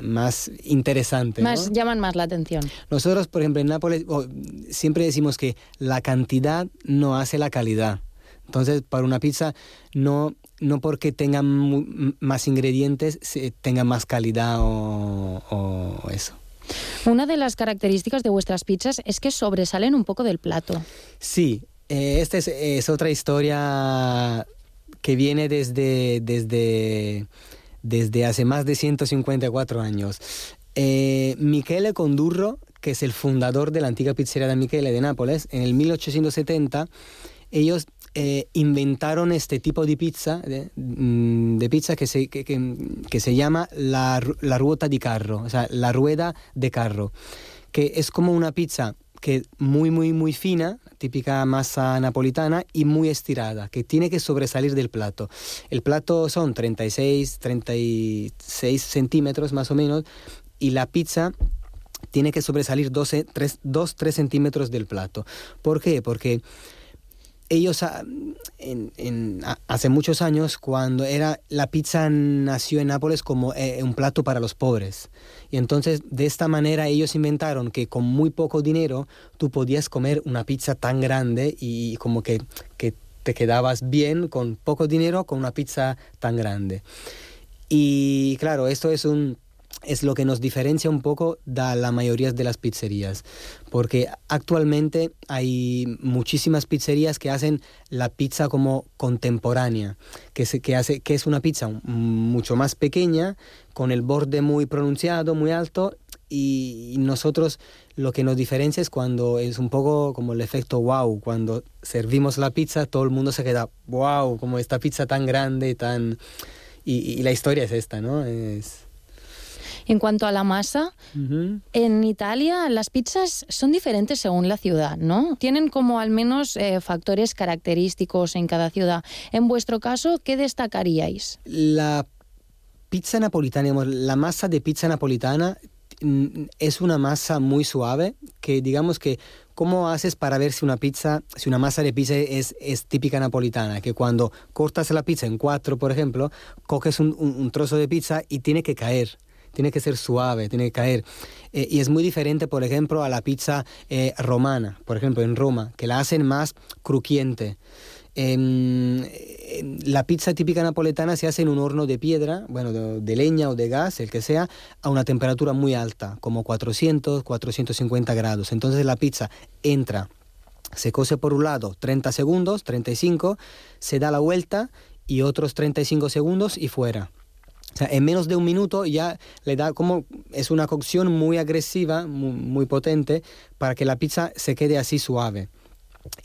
[SPEAKER 12] más interesante. ¿no?
[SPEAKER 11] Más, llaman más la atención.
[SPEAKER 12] Nosotros, por ejemplo, en Nápoles oh, siempre decimos que la cantidad no hace la calidad. Entonces, para una pizza, no, no porque tenga más ingredientes, tenga más calidad o, o eso.
[SPEAKER 11] Una de las características de vuestras pizzas es que sobresalen un poco del plato.
[SPEAKER 12] Sí, eh, esta es, es otra historia que viene desde, desde, desde hace más de 154 años. Eh, Michele Condurro, que es el fundador de la antigua pizzería de Michele de Nápoles, en el 1870 ellos eh, inventaron este tipo de pizza, de, mm, de pizza que se, que, que- se llama la, la ruota di carro, o sea, la rueda de carro, que es como una pizza que muy, muy, muy fina, típica masa napolitana y muy estirada, que tiene que sobresalir del plato. El plato son 36, 36 centímetros más o menos y la pizza tiene que sobresalir 12, 3, 2, 3 centímetros del plato. ¿Por qué? Porque ellos ah, en- en- hace muchos años cuando era la pizza nació en Nápoles como eh, un plato para los pobres y entonces de esta manera ellos inventaron que con muy poco dinero tú podías comer una pizza tan grande y como que, que te quedabas bien con poco dinero con una pizza tan grande. Y claro esto es un es lo que nos diferencia un poco de la mayoría de las pizzerías, porque actualmente hay muchísimas pizzerías que hacen la pizza como contemporánea, que, se, que, hace, que es una pizza mucho más pequeña, con el borde muy pronunciado, muy alto, y nosotros lo que nos diferencia es cuando es un poco como el efecto wow, cuando servimos la pizza todo el mundo se queda wow, como esta pizza tan grande, tan... Y, la historia es esta, ¿no?
[SPEAKER 11] En cuanto a la masa, en Italia las pizzas son diferentes según la ciudad, ¿no? Tienen como al menos eh, factores característicos en cada ciudad. En vuestro caso, ¿qué destacaríais?
[SPEAKER 12] La pizza napolitana, digamos, la masa de pizza napolitana mm, es una masa muy suave que digamos que ¿cómo haces para ver si una pizza, si una masa de pizza es, es típica napolitana? Que cuando cortas la pizza en cuatro, por ejemplo, coges un, un- un trozo de pizza y tiene que caer. Tiene que ser suave, tiene que caer. Eh, y es muy diferente, por ejemplo, a la pizza eh, romana, por ejemplo, en Roma, que la hacen más crujiente. Em, em, la pizza típica napoletana se hace en un horno de piedra, bueno, de, de leña o de gas, el que sea, a una temperatura muy alta, como 400, 450 grados. Entonces la pizza entra se cose por un lado 30 segundos, 35, se da la vuelta y otros 35 segundos y fuera. En menos de un minuto ya le da como es una cocción muy agresiva, muy, potente, para que la pizza se quede así suave.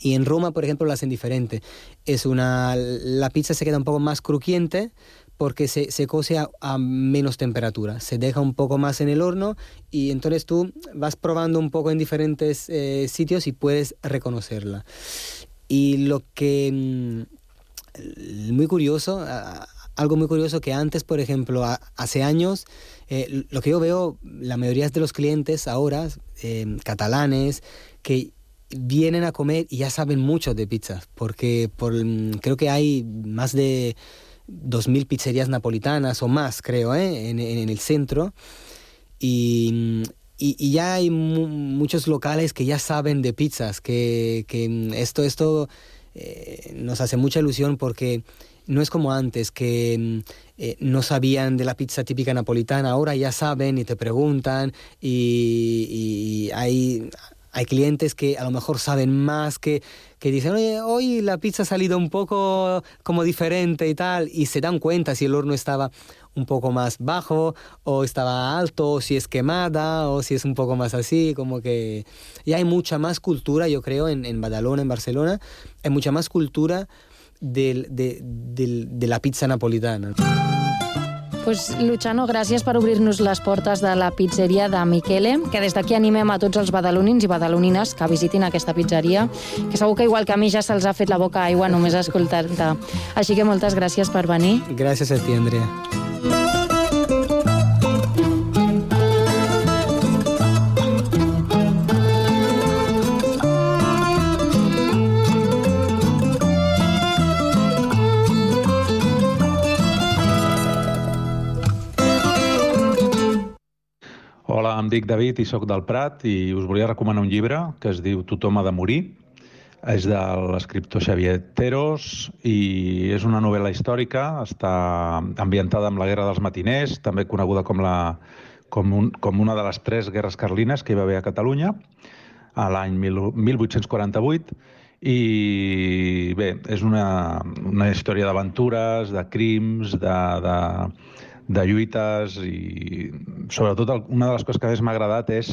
[SPEAKER 12] Y en Roma, por ejemplo, la hacen diferente. Es una, la pizza se queda un poco más crujiente porque se, se cose a, menos temperatura. Se deja un poco más en el horno y entonces tú vas probando un poco en diferentes eh, sitios y puedes reconocerla. Y lo que... mm, Muy curioso, algo muy curioso que antes, por ejemplo, a- hace años, eh, lo que yo veo, la mayoría de los clientes ahora, eh, catalanes, que vienen a comer y ya saben mucho de pizzas, porque por, mm, creo que hay más de 2.000 pizzerías napolitanas o más, creo, ¿eh? en, en- el centro. Y, y- y ya hay mu- muchos locales que ya saben de pizzas, que, que mm, esto, esto eh, nos hace mucha ilusión porque no es como antes, que mm, eh, no sabían de la pizza típica napolitana, ahora ya saben y te preguntan y, y hay, hay clientes que a lo mejor saben más, que, que dicen, oye, hoy la pizza ha salido un poco como diferente y tal, y se dan cuenta si el horno estaba un poco más bajo o estaba alto, o si es quemada o si es un poco más así, como que ya hay mucha más cultura, yo creo, en, en Badalona, en Barcelona, hay mucha más cultura del- de, del- de la pizza napolitana.
[SPEAKER 11] Pues, Luciano, gràcies per obrir-nos les portes de la pizzeria de Michele, que des d'aquí animem a tots els badalonins i badalonines que visitin aquesta pizzeria, que segur que igual que a mi ja se'ls ha fet la boca aigua només escoltar-te. Així que moltes gràcies per venir.
[SPEAKER 12] Gracias a ti, Andrea.
[SPEAKER 13] Hola, em dic David i sóc del Prat i us volia recomanar un llibre que es diu Tothom ha de morir. És de l'escriptor Xavier Teros i és una novel·la històrica, està ambientada amb la Guerra dels Matiners, també coneguda com, la, com, un, com una de les tres guerres carlines que hi va haver a Catalunya a l'any 1848 i bé, és una, una història d'aventures, de crims, de, de, de lluites i sobretot una de les coses que més m'ha agradat és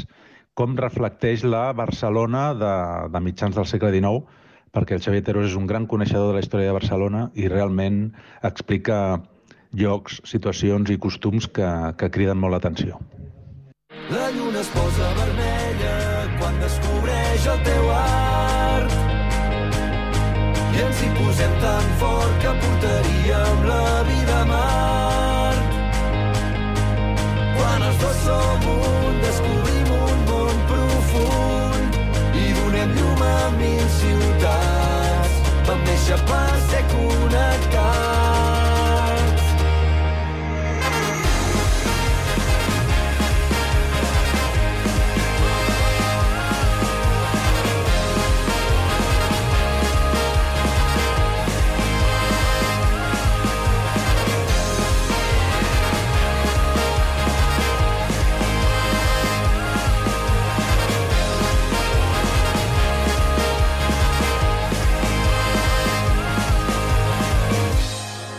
[SPEAKER 13] com reflecteix la Barcelona de, de mitjans del segle XIX perquè el Xavier Teros és un gran coneixedor de la història de Barcelona i realment explica llocs, situacions i costums que, que criden molt l'atenció.
[SPEAKER 14] La lluna es posa vermella quan descobreix el teu art. I ens hi posem tan fort que portaríem Dos som un, descobrim un món profund i donem llum a mil ciutats. Vam néixer per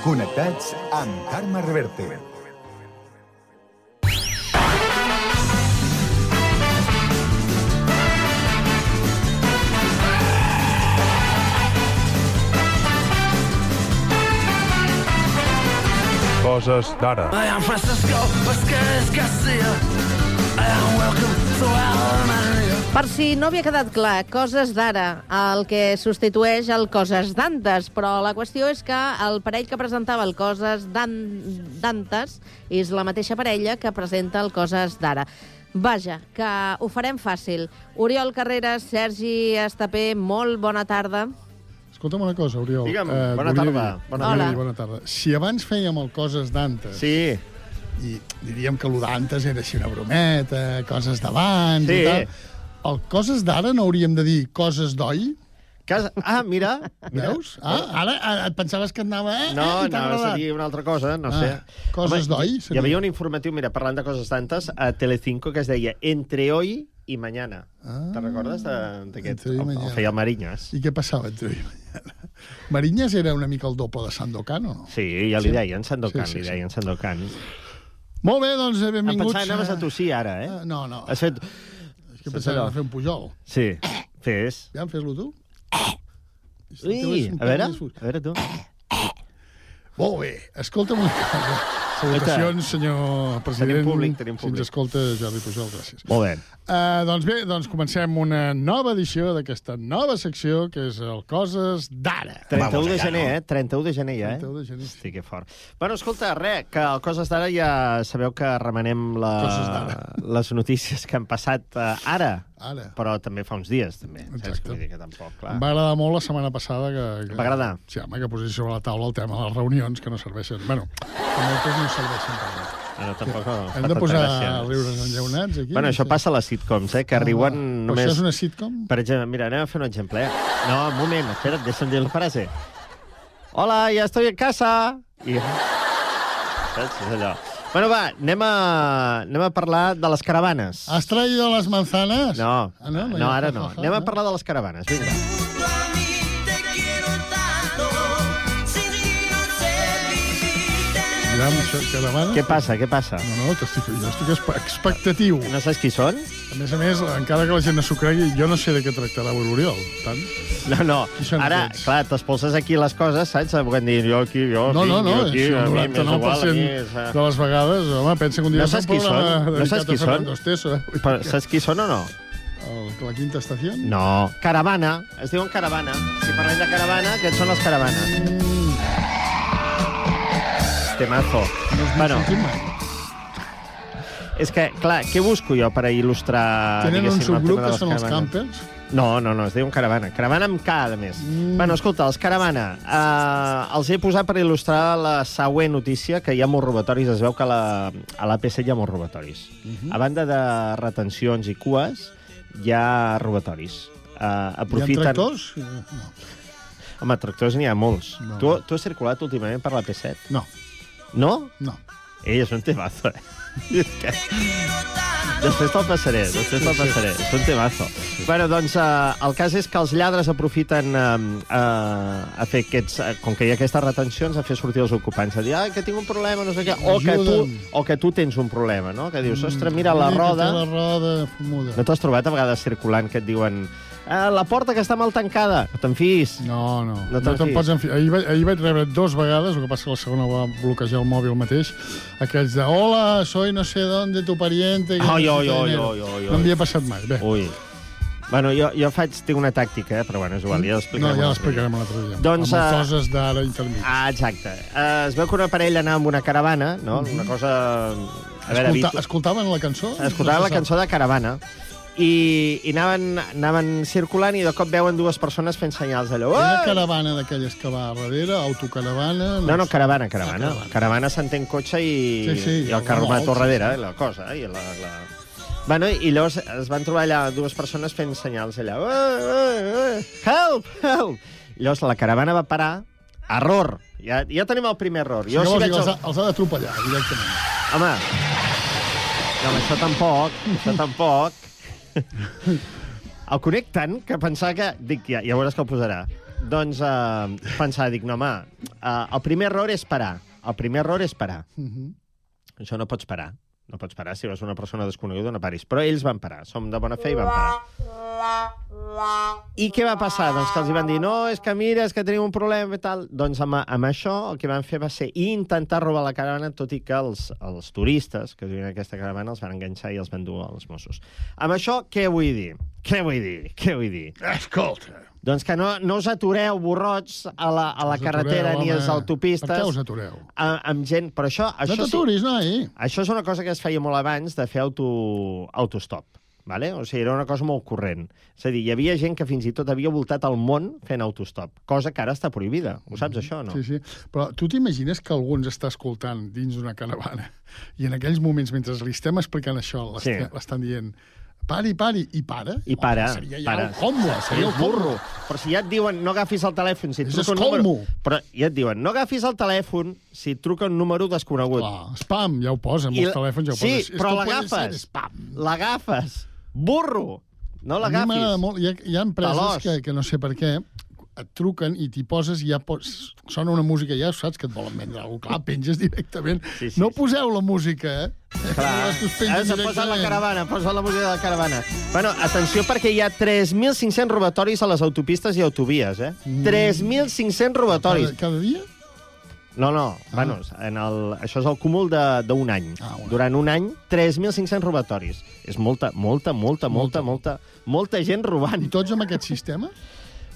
[SPEAKER 14] Connectats
[SPEAKER 15] amb Carme Reverte.
[SPEAKER 2] Coses d'ara.
[SPEAKER 14] I am Francisco Vasquez Garcia. I am welcome to Alemania.
[SPEAKER 3] Per si no havia quedat clar, coses d'ara, el que substitueix el coses d'antes, però la qüestió és que el parell que presentava el coses d'an- d'antes és la mateixa parella que presenta el coses d'ara. Vaja, que ho farem fàcil. Oriol Carreras, Sergi Estapé, molt bona tarda.
[SPEAKER 16] Escolta'm una cosa, Oriol.
[SPEAKER 17] Digue'm,
[SPEAKER 16] Eh,
[SPEAKER 17] bona tarda.
[SPEAKER 16] Dir,
[SPEAKER 17] Bona
[SPEAKER 3] tarda.
[SPEAKER 16] dir bona tarda. Si abans fèiem el coses d'antes...
[SPEAKER 17] Sí.
[SPEAKER 16] I diríem que el d'antes era així una brometa, coses d'abans
[SPEAKER 17] Sí.
[SPEAKER 16] i tal. El coses d'ara no hauríem de dir coses d'oi?
[SPEAKER 17] Cas... Ah, mira. mira.
[SPEAKER 16] Veus? Ah, ara ah, et pensaves que anava... Eh,
[SPEAKER 17] No,
[SPEAKER 16] eh,
[SPEAKER 17] anaves a dir una altra cosa, no
[SPEAKER 16] Ah,
[SPEAKER 17] sé.
[SPEAKER 16] coses d'oi,
[SPEAKER 17] Hi havia un informatiu, mira, parlant de coses tantes, a Telecinco, que es deia Entre hoy i mañana.
[SPEAKER 16] Ah,
[SPEAKER 17] Te'n recordes de- d'aquest? El, el feia el Marinyes.
[SPEAKER 16] I què passava entre hoy i mañana? Marinyes era una mica el doble de Sandokan, o no?
[SPEAKER 17] Sí, ja li deien Sandokan,
[SPEAKER 16] Sí, sí,
[SPEAKER 17] li
[SPEAKER 16] sí.
[SPEAKER 17] deien Sandokan.
[SPEAKER 16] Molt bé, doncs eh,
[SPEAKER 17] Em
[SPEAKER 16] benvinguts.
[SPEAKER 17] pensava que anaves a tossir ara, eh?
[SPEAKER 16] Ah, no, no.
[SPEAKER 17] Has fet...
[SPEAKER 16] Que pensava fer un pujol.
[SPEAKER 17] Sí, fes.
[SPEAKER 16] Ja, fes-lo tu.
[SPEAKER 17] Ui, a veure, a veure tu.
[SPEAKER 16] Molt bé. Escolta'm una cosa. Salutacions, senyor president.
[SPEAKER 17] Tenim públic, tenim
[SPEAKER 16] Si ens
[SPEAKER 17] públic.
[SPEAKER 16] escolta, Jordi Pujol, gràcies.
[SPEAKER 17] Molt bé.
[SPEAKER 16] Uh, doncs bé, doncs comencem una nova edició d'aquesta nova secció, que és el Coses d'Ara.
[SPEAKER 17] 31 de gener, eh? 31 de gener, ja, eh?
[SPEAKER 16] 31 de gener.
[SPEAKER 17] Hosti, que fort. Bueno, escolta, res, que el Coses d'Ara ja sabeu que remenem la... les notícies que han passat uh, ara,
[SPEAKER 16] Ara.
[SPEAKER 17] però també fa uns dies, també. Saps?
[SPEAKER 16] Exacte.
[SPEAKER 17] Vull dir que tampoc, clar.
[SPEAKER 16] Em va agradar molt la setmana passada que... que
[SPEAKER 17] Va agradar?
[SPEAKER 16] Sí, home, que posés sobre la taula el tema de les reunions, que no serveixen... Bueno, que moltes no serveixen per res.
[SPEAKER 17] Ah, no, tampoc no.
[SPEAKER 16] Hem de posar riures enllaunats, aquí?
[SPEAKER 17] Bueno, això
[SPEAKER 16] Sí.
[SPEAKER 17] passa a les sitcoms, eh? Que riuen
[SPEAKER 16] Però
[SPEAKER 17] només...
[SPEAKER 16] això és una sitcom?
[SPEAKER 17] Per exemple, mira, anem a fer un exemple, eh? No, un moment, espera't, deixa'm dir la frase. Hola, ja estoy en casa. I... Saps? És allò. Bueno, va, anem a, anem a parlar de les caravanes.
[SPEAKER 16] ¿Has traído las manzanas?
[SPEAKER 17] No,
[SPEAKER 16] Ah, no,
[SPEAKER 17] no,
[SPEAKER 16] no,
[SPEAKER 17] ara no. Anem a parlar de les caravanes, vinga.
[SPEAKER 16] Ja, això, caravana?
[SPEAKER 17] Què passa, què passa?
[SPEAKER 16] No, no, t'estic, jo estic expe- expectatiu.
[SPEAKER 17] No saps qui són?
[SPEAKER 16] A més a més, encara que la gent no s'ho cregui, jo no sé de què tractarà avui l'Oriol. Tant.
[SPEAKER 17] No, no. Ara,
[SPEAKER 16] aquests?
[SPEAKER 17] clar, t'espolses aquí les coses, saps? Puguem dir, jo aquí, jo
[SPEAKER 16] No,
[SPEAKER 17] aquí,
[SPEAKER 16] no, no,
[SPEAKER 17] jo aquí,
[SPEAKER 16] és
[SPEAKER 17] a
[SPEAKER 16] el
[SPEAKER 17] mi m'és igual, a
[SPEAKER 16] 99%
[SPEAKER 17] mi és... eh.
[SPEAKER 16] de les vegades, home, pensa que un dia
[SPEAKER 17] No saps qui són? No saps qui
[SPEAKER 16] a
[SPEAKER 17] són? Però saps qui són o no?
[SPEAKER 16] El, la quinta estació?
[SPEAKER 17] No. Caravana. Es diuen caravana. Si parlem de caravana, aquests són les caravanes.
[SPEAKER 16] Mm.
[SPEAKER 17] Temazo. Bueno, és que, clar, què busco jo per il·lustrar...
[SPEAKER 16] Tenen un subgrup que són els campers?
[SPEAKER 17] No, no, no, es diuen caravana. Caravana amb K, a més. Mm. Bueno, escolta, els caravana, eh, els he posat per il·lustrar la següent notícia, que hi ha molts robatoris. Es veu que a la, a l'APC hi ha molts robatoris.
[SPEAKER 16] Mhm.
[SPEAKER 17] A banda de retencions i cues, hi ha robatoris. Uh,
[SPEAKER 16] Hi ha
[SPEAKER 17] aprofiten...
[SPEAKER 16] tractors? Eh, No.
[SPEAKER 17] Home, tractors n'hi ha molts.
[SPEAKER 16] No.
[SPEAKER 17] Tu, tu has circulat últimament per la P7?
[SPEAKER 16] No.
[SPEAKER 17] No?
[SPEAKER 16] No.
[SPEAKER 17] Ei, és un temazo, eh? [LAUGHS] Després te'l passaré, després te'l passaré. És un temazo. Bueno, doncs, eh, el cas és que els lladres aprofiten eh, eh, a fer aquests... Eh, com que hi ha aquestes retencions, a fer sortir els ocupants. A dir, ah, que tinc un problema, no sé què. O que, tu, o que tu tens un problema, no? Que dius, ostres, mira, la roda...
[SPEAKER 16] La roda fumuda.
[SPEAKER 17] No t'has trobat a vegades circulant que et diuen eh, la porta que està mal tancada? No te'n fiïs.
[SPEAKER 16] No, no.
[SPEAKER 17] No
[SPEAKER 16] No
[SPEAKER 17] te'n
[SPEAKER 16] te'n
[SPEAKER 17] fiïs.
[SPEAKER 16] pots enfiar. Ahir, vaig- ahir vaig rebre dos vegades, el que passa que la segona va bloquejar el mòbil mateix, aquells de hola, soy no sé dónde, tu pariente...
[SPEAKER 17] Ai,
[SPEAKER 16] no
[SPEAKER 17] ai, ai,
[SPEAKER 16] dinero".
[SPEAKER 17] ai,
[SPEAKER 16] No m'havia passat mai. Bé,
[SPEAKER 17] Ui. Bueno, jo, jo faig, tinc una tàctica, eh? però bueno, és igual, ja
[SPEAKER 16] no,
[SPEAKER 17] l'explicarem.
[SPEAKER 16] ja
[SPEAKER 17] un altre
[SPEAKER 16] l'explicarem
[SPEAKER 17] dia.
[SPEAKER 16] un altre dia.
[SPEAKER 17] Doncs,
[SPEAKER 16] Amb
[SPEAKER 17] eh,
[SPEAKER 16] coses d'ara intermig.
[SPEAKER 17] Ah, exacte. Uh, es veu que una parella anava amb una caravana, no? Una cosa... A veure,
[SPEAKER 16] Escolta, escoltaven la cançó?
[SPEAKER 17] escoltaven la cançó de Caravana i, i anaven, anaven circulant i de cop veuen dues persones fent senyals allò.
[SPEAKER 16] Una
[SPEAKER 17] "Ei!"
[SPEAKER 16] caravana d'aquelles que va a darrere, autocaravana...
[SPEAKER 17] No, no, caravana, caravana.
[SPEAKER 16] Ah, caravana.
[SPEAKER 17] caravana s'entén cotxe i,
[SPEAKER 16] Sí, sí,
[SPEAKER 17] i el carromato
[SPEAKER 16] remolc,
[SPEAKER 17] darrere,
[SPEAKER 16] sí,
[SPEAKER 17] eh, la cosa. Eh, i la, la... Bueno, i llavors es van trobar allà dues persones fent senyals allà. "Eh, eh, eh, Help, help! Llavors la caravana va parar. Error. Ja, ja tenim el primer error.
[SPEAKER 16] Sí,
[SPEAKER 17] Jo,
[SPEAKER 16] llavors
[SPEAKER 17] si veig
[SPEAKER 16] els,
[SPEAKER 17] el...
[SPEAKER 16] ha, els ha d'atropellar, directament.
[SPEAKER 17] Home, no, això tampoc, això tampoc. [LAUGHS] El conec tant que pensar que... Dic, ja, ja veuràs que el posarà. Doncs eh, pensar, dic, no, home, eh, el primer error és parar. El primer error és parar.
[SPEAKER 16] Mhm.
[SPEAKER 17] Això no pots parar. No pots parar. Si vas una persona desconeguda, no paris. Però ells van parar. Som de bona fe i van parar. I què va passar? Doncs que els van dir, no, és que mira, és que tenim un problema i tal. Doncs amb, amb això el que van fer va ser intentar robar la caravana, tot i que els, els turistes que duien aquesta caravana els van enganxar i els van dur als Mossos. Amb això, què vull dir? Què vull dir? Què vull dir?
[SPEAKER 16] Escolta.
[SPEAKER 17] Doncs que no, no us atureu, borrots, a la, a la
[SPEAKER 16] Us
[SPEAKER 17] carretera
[SPEAKER 16] atureu,
[SPEAKER 17] ni a les
[SPEAKER 16] home.
[SPEAKER 17] autopistes.
[SPEAKER 16] Per què us atureu?
[SPEAKER 17] A, amb gent... Però això... això
[SPEAKER 16] No t'aturis, noi.
[SPEAKER 17] Això és una cosa que es feia molt abans de fer auto, autostop. Vale? O sigui, era una cosa molt corrent. És a dir, hi havia gent que fins i tot havia voltat el món fent autostop, cosa que ara està prohibida. Ho saps, això, no?
[SPEAKER 16] Sí, sí. Però tu t'imagines que algú ens està escoltant dins d'una caravana i en aquells moments, mentre li estem explicant això,
[SPEAKER 17] Sí.
[SPEAKER 16] l'estem- l'estan dient pari, pari, i para?
[SPEAKER 17] I para,
[SPEAKER 16] Home, seria ja
[SPEAKER 17] para.
[SPEAKER 16] el combo, seria el
[SPEAKER 17] burro. Però si ja et diuen no agafis el telèfon... Si et truca un número... Però ja et diuen no agafis el telèfon si et truca un número desconegut.
[SPEAKER 16] Clar, spam, ja ho posa, amb
[SPEAKER 17] I
[SPEAKER 16] els telèfons ja ho
[SPEAKER 17] sí,
[SPEAKER 16] posa.
[SPEAKER 17] però
[SPEAKER 16] Esto puede
[SPEAKER 17] l'agafes. L'agafes. Burro! No l'agafis.
[SPEAKER 16] molt. Hi ha, hi ha empreses que, que no sé per què et truquen i t'hi poses i ja pots... Sona una música, ja saps que et volen vendre alguna cosa. Clar, penges directament.
[SPEAKER 17] Sí, sí,
[SPEAKER 16] no poseu la música, eh?
[SPEAKER 17] Clar, has de posar la caravana, posa la música de la caravana. Bueno, atenció perquè hi ha 3.500 robatoris a les autopistes i autovies, eh?
[SPEAKER 16] Mm.
[SPEAKER 17] 3.500 robatoris.
[SPEAKER 16] Cada, cada dia?
[SPEAKER 17] No, no, ah. bueno, en el, això és el cúmul d'un any. Ah, Durant un any, 3.500 robatoris. És molta, molta, molta, molta, molta, molta gent robant.
[SPEAKER 16] I tots amb aquest sistema?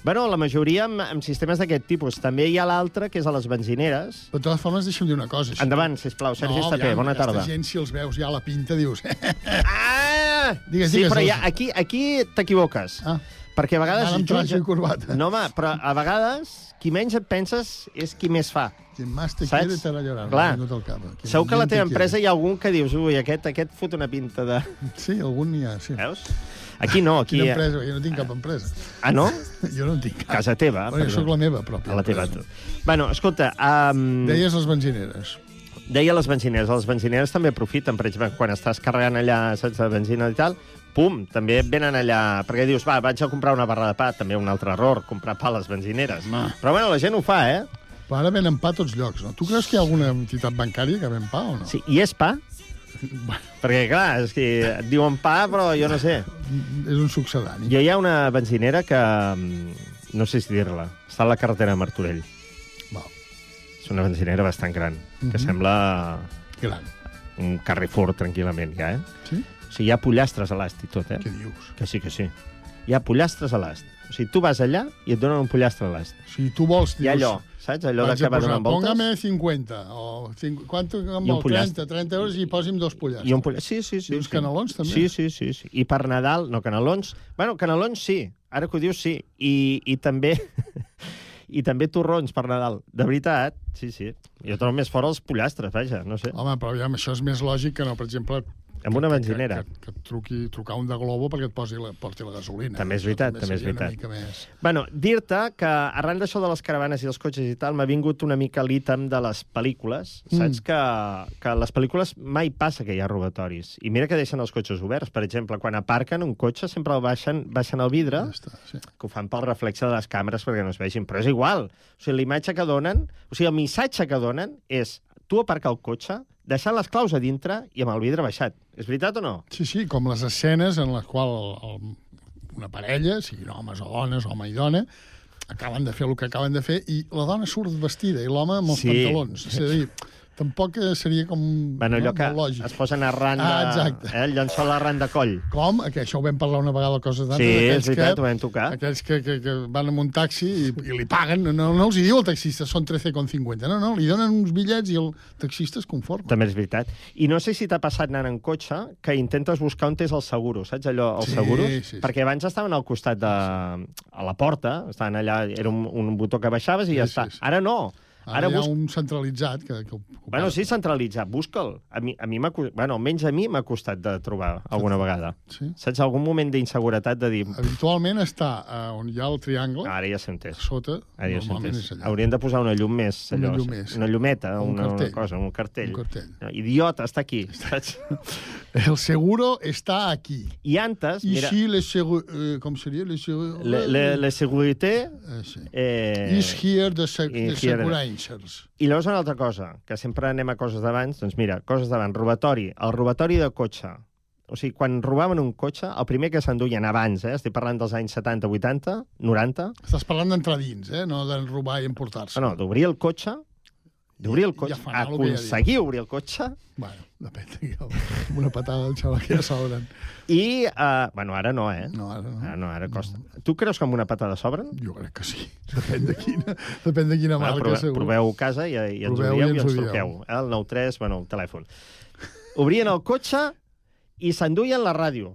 [SPEAKER 17] Bueno, la majoria amb, amb sistemes d'aquest tipus. També hi ha l'altre, que és a les benzineres.
[SPEAKER 16] De totes formes, deixa'm dir una cosa. Si
[SPEAKER 17] Endavant, sisplau, Sergi Estapé,
[SPEAKER 16] aviam,
[SPEAKER 17] bona tarda.
[SPEAKER 16] Aquesta gent, si els veus ja a la pinta, dius...
[SPEAKER 17] Ah!
[SPEAKER 16] Digues,
[SPEAKER 17] sí,
[SPEAKER 16] digues,
[SPEAKER 17] però
[SPEAKER 16] els-
[SPEAKER 17] ja, aquí, aquí t'equivoques.
[SPEAKER 16] Ah.
[SPEAKER 17] Perquè a vegades...
[SPEAKER 16] Van amb traje i corbata.
[SPEAKER 17] No, home, però a vegades qui menys et penses és qui més fa.
[SPEAKER 16] Quien más te quiere te hará llorar.
[SPEAKER 17] Clar.
[SPEAKER 16] al cap.
[SPEAKER 17] Segur que a la teva empresa hi ha algun que dius ui, aquest, aquest fot una pinta de...
[SPEAKER 16] Sí, algun n'hi ha, sí.
[SPEAKER 17] Veus? Aquí no, aquí... [LAUGHS]
[SPEAKER 16] Quina empresa? Jo no tinc cap empresa.
[SPEAKER 17] Ah, no? [LAUGHS]
[SPEAKER 16] Jo no en tinc cap.
[SPEAKER 17] Casa teva.
[SPEAKER 16] Bueno, jo sóc la meva pròpia.
[SPEAKER 17] A la teva. tu. Bueno, escolta... Um...
[SPEAKER 16] Deies les benzineres.
[SPEAKER 17] Deia les benzineres. Les benzineres també aprofiten, per exemple, quan estàs carregant allà, saps, de benzina i tal, pum, també venen allà... Perquè dius, va, vaig a comprar una barra de pa, també un altre error, comprar pa a les benzineres. Però bueno, la gent ho fa, eh?
[SPEAKER 16] Però ara venen pa a tots llocs, no? Tu creus que hi ha alguna entitat bancària que ven pa o no?
[SPEAKER 17] Sí, i és pa? [LAUGHS] Perquè, clar, és que et diuen pa, però jo no sé.
[SPEAKER 16] És un succedani.
[SPEAKER 17] Jo hi ha una benzinera que... mm, No sé si dir-la. Està a la carretera de Martorell.
[SPEAKER 16] Val.
[SPEAKER 17] És una benzinera bastant gran, que
[SPEAKER 16] Mhm.
[SPEAKER 17] sembla
[SPEAKER 16] Gran.
[SPEAKER 17] un Carrefour, tranquil·lament, ja, eh?
[SPEAKER 16] Sí?
[SPEAKER 17] O sigui, hi ha pollastres a l'ast i tot, eh?
[SPEAKER 16] Què dius?
[SPEAKER 17] Que sí, que sí. Hi ha pollastres a l'ast. O sigui, tu vas allà i et donen un pollastre a l'ast.
[SPEAKER 16] Si tu vols... Dius,
[SPEAKER 17] allò, saps? Allò de
[SPEAKER 16] vaig a
[SPEAKER 17] que va donant voltes.
[SPEAKER 16] Póngame 50, o cinc, quanto
[SPEAKER 17] pollastre.
[SPEAKER 16] 30, 30 euros i posi'm dos pollastres.
[SPEAKER 17] I un poll... Sí, sí, sí.
[SPEAKER 16] I uns
[SPEAKER 17] sí.
[SPEAKER 16] canelons, també?
[SPEAKER 17] Sí, sí, sí, sí. I per Nadal, no, canelons... Bueno, canelons sí, ara que ho dius sí. I, i també... [LAUGHS] I també torrons per Nadal. De veritat, sí, sí. Jo trobo més fora els pollastres, vaja, no sé.
[SPEAKER 16] Home, però aviam, això és més lògic que no, per exemple...
[SPEAKER 17] Amb una benzinera.
[SPEAKER 16] Que, que, que truqui, trucar un de Globo perquè et posi la, porti la gasolina.
[SPEAKER 17] També és veritat, també és
[SPEAKER 16] seria
[SPEAKER 17] veritat.
[SPEAKER 16] Més...
[SPEAKER 17] Bueno, dir-te que arran d'això de les caravanes i els cotxes i tal, m'ha vingut una mica l'ítem de les pel·lícules.
[SPEAKER 16] Mm.
[SPEAKER 17] Saps que, que a les pel·lícules mai passa que hi ha robatoris. I mira que deixen els cotxes oberts. Per exemple, quan aparquen un cotxe sempre el baixen, baixen el vidre,
[SPEAKER 16] Ja està, sí.
[SPEAKER 17] que ho fan pel reflexe de les càmeres perquè no es vegin. Però és igual. O sigui, la imatge que donen, o sigui, el missatge que donen és tu aparcar el cotxe, deixant les claus a dintre i amb el vidre baixat. És veritat o no?
[SPEAKER 16] Sí, sí, com les escenes en les quals el, una parella, siguin homes o dones, home i dona, acaben de fer el que acaben de fer i la dona surt vestida i l'home amb els
[SPEAKER 17] Sí.
[SPEAKER 16] pantalons. És a dir, [LAUGHS] tampoc eh, seria com...
[SPEAKER 17] Bueno, allò
[SPEAKER 16] no,
[SPEAKER 17] que
[SPEAKER 16] lògic.
[SPEAKER 17] es posen arran de...
[SPEAKER 16] Ah, exacte.
[SPEAKER 17] Eh, el llençol arran de coll.
[SPEAKER 16] Com? Que això ho vam parlar una vegada Coses d'Antes.
[SPEAKER 17] Sí, és veritat,
[SPEAKER 16] que,
[SPEAKER 17] ho vam tocar.
[SPEAKER 16] Aquells que, que, que van amb un taxi i, i li paguen, no, no els hi diu el taxista, són 13,50. No, no, li donen uns bitllets i el taxista es conforma.
[SPEAKER 17] També és veritat. I no sé si t'ha passat anant en cotxe que intentes buscar on és el seguro, saps allò, els
[SPEAKER 16] Sí,
[SPEAKER 17] seguros?
[SPEAKER 16] sí, sí.
[SPEAKER 17] Perquè abans estaven al costat de... a la porta, estaven allà, era un, un botó que baixaves i
[SPEAKER 16] Sí,
[SPEAKER 17] ja
[SPEAKER 16] sí,
[SPEAKER 17] està.
[SPEAKER 16] sí.
[SPEAKER 17] Ara no.
[SPEAKER 16] Ara,
[SPEAKER 17] Ara
[SPEAKER 16] hi ha
[SPEAKER 17] bus...
[SPEAKER 16] un centralitzat que... que, que
[SPEAKER 17] Bueno, sí, centralitzat, busca'l. A mi, a mi Bueno, almenys a mi m'ha costat de trobar alguna vegada.
[SPEAKER 16] Sí.
[SPEAKER 17] Saps? Algun moment d'inseguretat de dir...
[SPEAKER 16] Habitualment està uh, on hi ha el triangle,
[SPEAKER 17] Ara ja s'ha entès.
[SPEAKER 16] sota,
[SPEAKER 17] Ara ja
[SPEAKER 16] normalment és allà.
[SPEAKER 17] Haurien de posar una llum més.
[SPEAKER 16] Una
[SPEAKER 17] Allò,
[SPEAKER 16] llum més.
[SPEAKER 17] Una llumeta,
[SPEAKER 16] Un
[SPEAKER 17] una, una
[SPEAKER 16] cartell.
[SPEAKER 17] cosa, un cartell.
[SPEAKER 16] Un cartell.
[SPEAKER 17] No, idiota, està aquí, saps? [LAUGHS]
[SPEAKER 16] El seguro està aquí.
[SPEAKER 17] I antes, mira...
[SPEAKER 16] Ici, le seguro... Eh, com seria? Le seguro...
[SPEAKER 17] Le, le, la segureté...
[SPEAKER 16] Eh, sí.
[SPEAKER 17] Eh,
[SPEAKER 16] Is here de, seg
[SPEAKER 17] i
[SPEAKER 16] de segurances.
[SPEAKER 17] I llavors una altra cosa, que sempre anem a coses d'abans, doncs mira, coses d'abans, robatori, el robatori de cotxe. O sigui, quan robaven un cotxe, el primer que s'enduien abans, eh, estic parlant dels anys 70, 80, 90,
[SPEAKER 16] Estàs parlant d'entrar dins, eh? no de robar i emportar-se.
[SPEAKER 17] no, no, d'obrir el cotxe, d'obrir el cotxe,
[SPEAKER 16] ja
[SPEAKER 17] aconseguir obrir el cotxe,
[SPEAKER 16] Bueno, depèn. Amb una patada al xaval que ja s'obren.
[SPEAKER 17] i... Uh, bueno, ara no, eh?
[SPEAKER 16] No, ara no.
[SPEAKER 17] Ara no, ara costa. Tu creus que amb una patada s'obren?
[SPEAKER 16] Jo crec que sí. Depèn de quina, [LAUGHS] depèn de quina
[SPEAKER 17] Bueno,
[SPEAKER 16] marca,
[SPEAKER 17] proveu,
[SPEAKER 16] segur.
[SPEAKER 17] proveu casa i, i ens
[SPEAKER 16] Proveu
[SPEAKER 17] ho
[SPEAKER 16] i
[SPEAKER 17] dieu i
[SPEAKER 16] ens
[SPEAKER 17] ens
[SPEAKER 16] ho dieu.
[SPEAKER 17] truqueu. Eh? El 9 3, bueno, el telèfon. Obrien el cotxe i s'enduien la ràdio.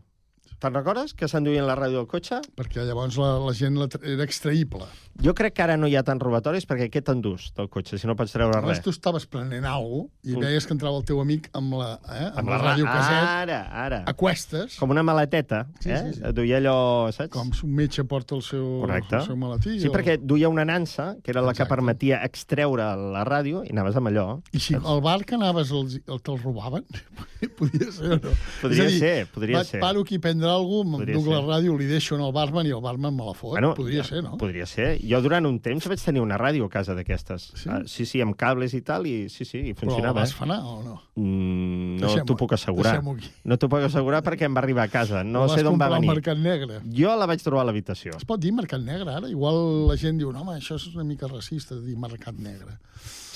[SPEAKER 17] Te'n recordes que s'enduien la ràdio del cotxe?
[SPEAKER 16] Perquè llavors la, la gent la, era extraïble.
[SPEAKER 17] Jo crec que ara no hi ha tants robatoris perquè què t'endús del cotxe si no pots treure res?
[SPEAKER 16] tu estaves prenent alguna cosa i veies que entrava el teu amic amb la, eh, amb la
[SPEAKER 17] ra-
[SPEAKER 16] ràdio caset
[SPEAKER 17] Ara, ara.
[SPEAKER 16] a cuestes,
[SPEAKER 17] Com una maleteta,
[SPEAKER 16] Sí,
[SPEAKER 17] eh?
[SPEAKER 16] sí, sí.
[SPEAKER 17] Duia allò, saps?
[SPEAKER 16] com un metge porta el seu,
[SPEAKER 17] Correcte.
[SPEAKER 16] el seu maletí.
[SPEAKER 17] Sí,
[SPEAKER 16] o-
[SPEAKER 17] perquè duia una nansa, que era la que
[SPEAKER 16] Exacte.
[SPEAKER 17] permetia extreure la ràdio, i anaves amb allò.
[SPEAKER 16] I si al bar que anaves els, el te'l robaven, [LAUGHS] podia ser o no?
[SPEAKER 17] Podria
[SPEAKER 16] dir,
[SPEAKER 17] ser, podria ser.
[SPEAKER 16] Paro aquí a prendre alguna cosa, m'enduc la ràdio, li deixo en el barman i el barman me la fot. Podria
[SPEAKER 17] ja,
[SPEAKER 16] ser, no?
[SPEAKER 17] Podria ser. Jo durant un temps vaig tenir una ràdio a casa d'aquestes. Sí? Uh, sí, sí, amb cables i tal, i sí, sí, i
[SPEAKER 16] Però la
[SPEAKER 17] funcionava.
[SPEAKER 16] vas
[SPEAKER 17] eh?
[SPEAKER 16] fanar o no?
[SPEAKER 17] Mm, no t'ho puc assegurar. No t'ho puc assegurar perquè em va arribar a casa. No sé d'on va venir.
[SPEAKER 16] Mercat Negre.
[SPEAKER 17] Jo la vaig trobar a l'habitació.
[SPEAKER 16] Es pot dir mercat negre, ara? Igual la gent diu, no, home, això és una mica racista, dir mercat negre.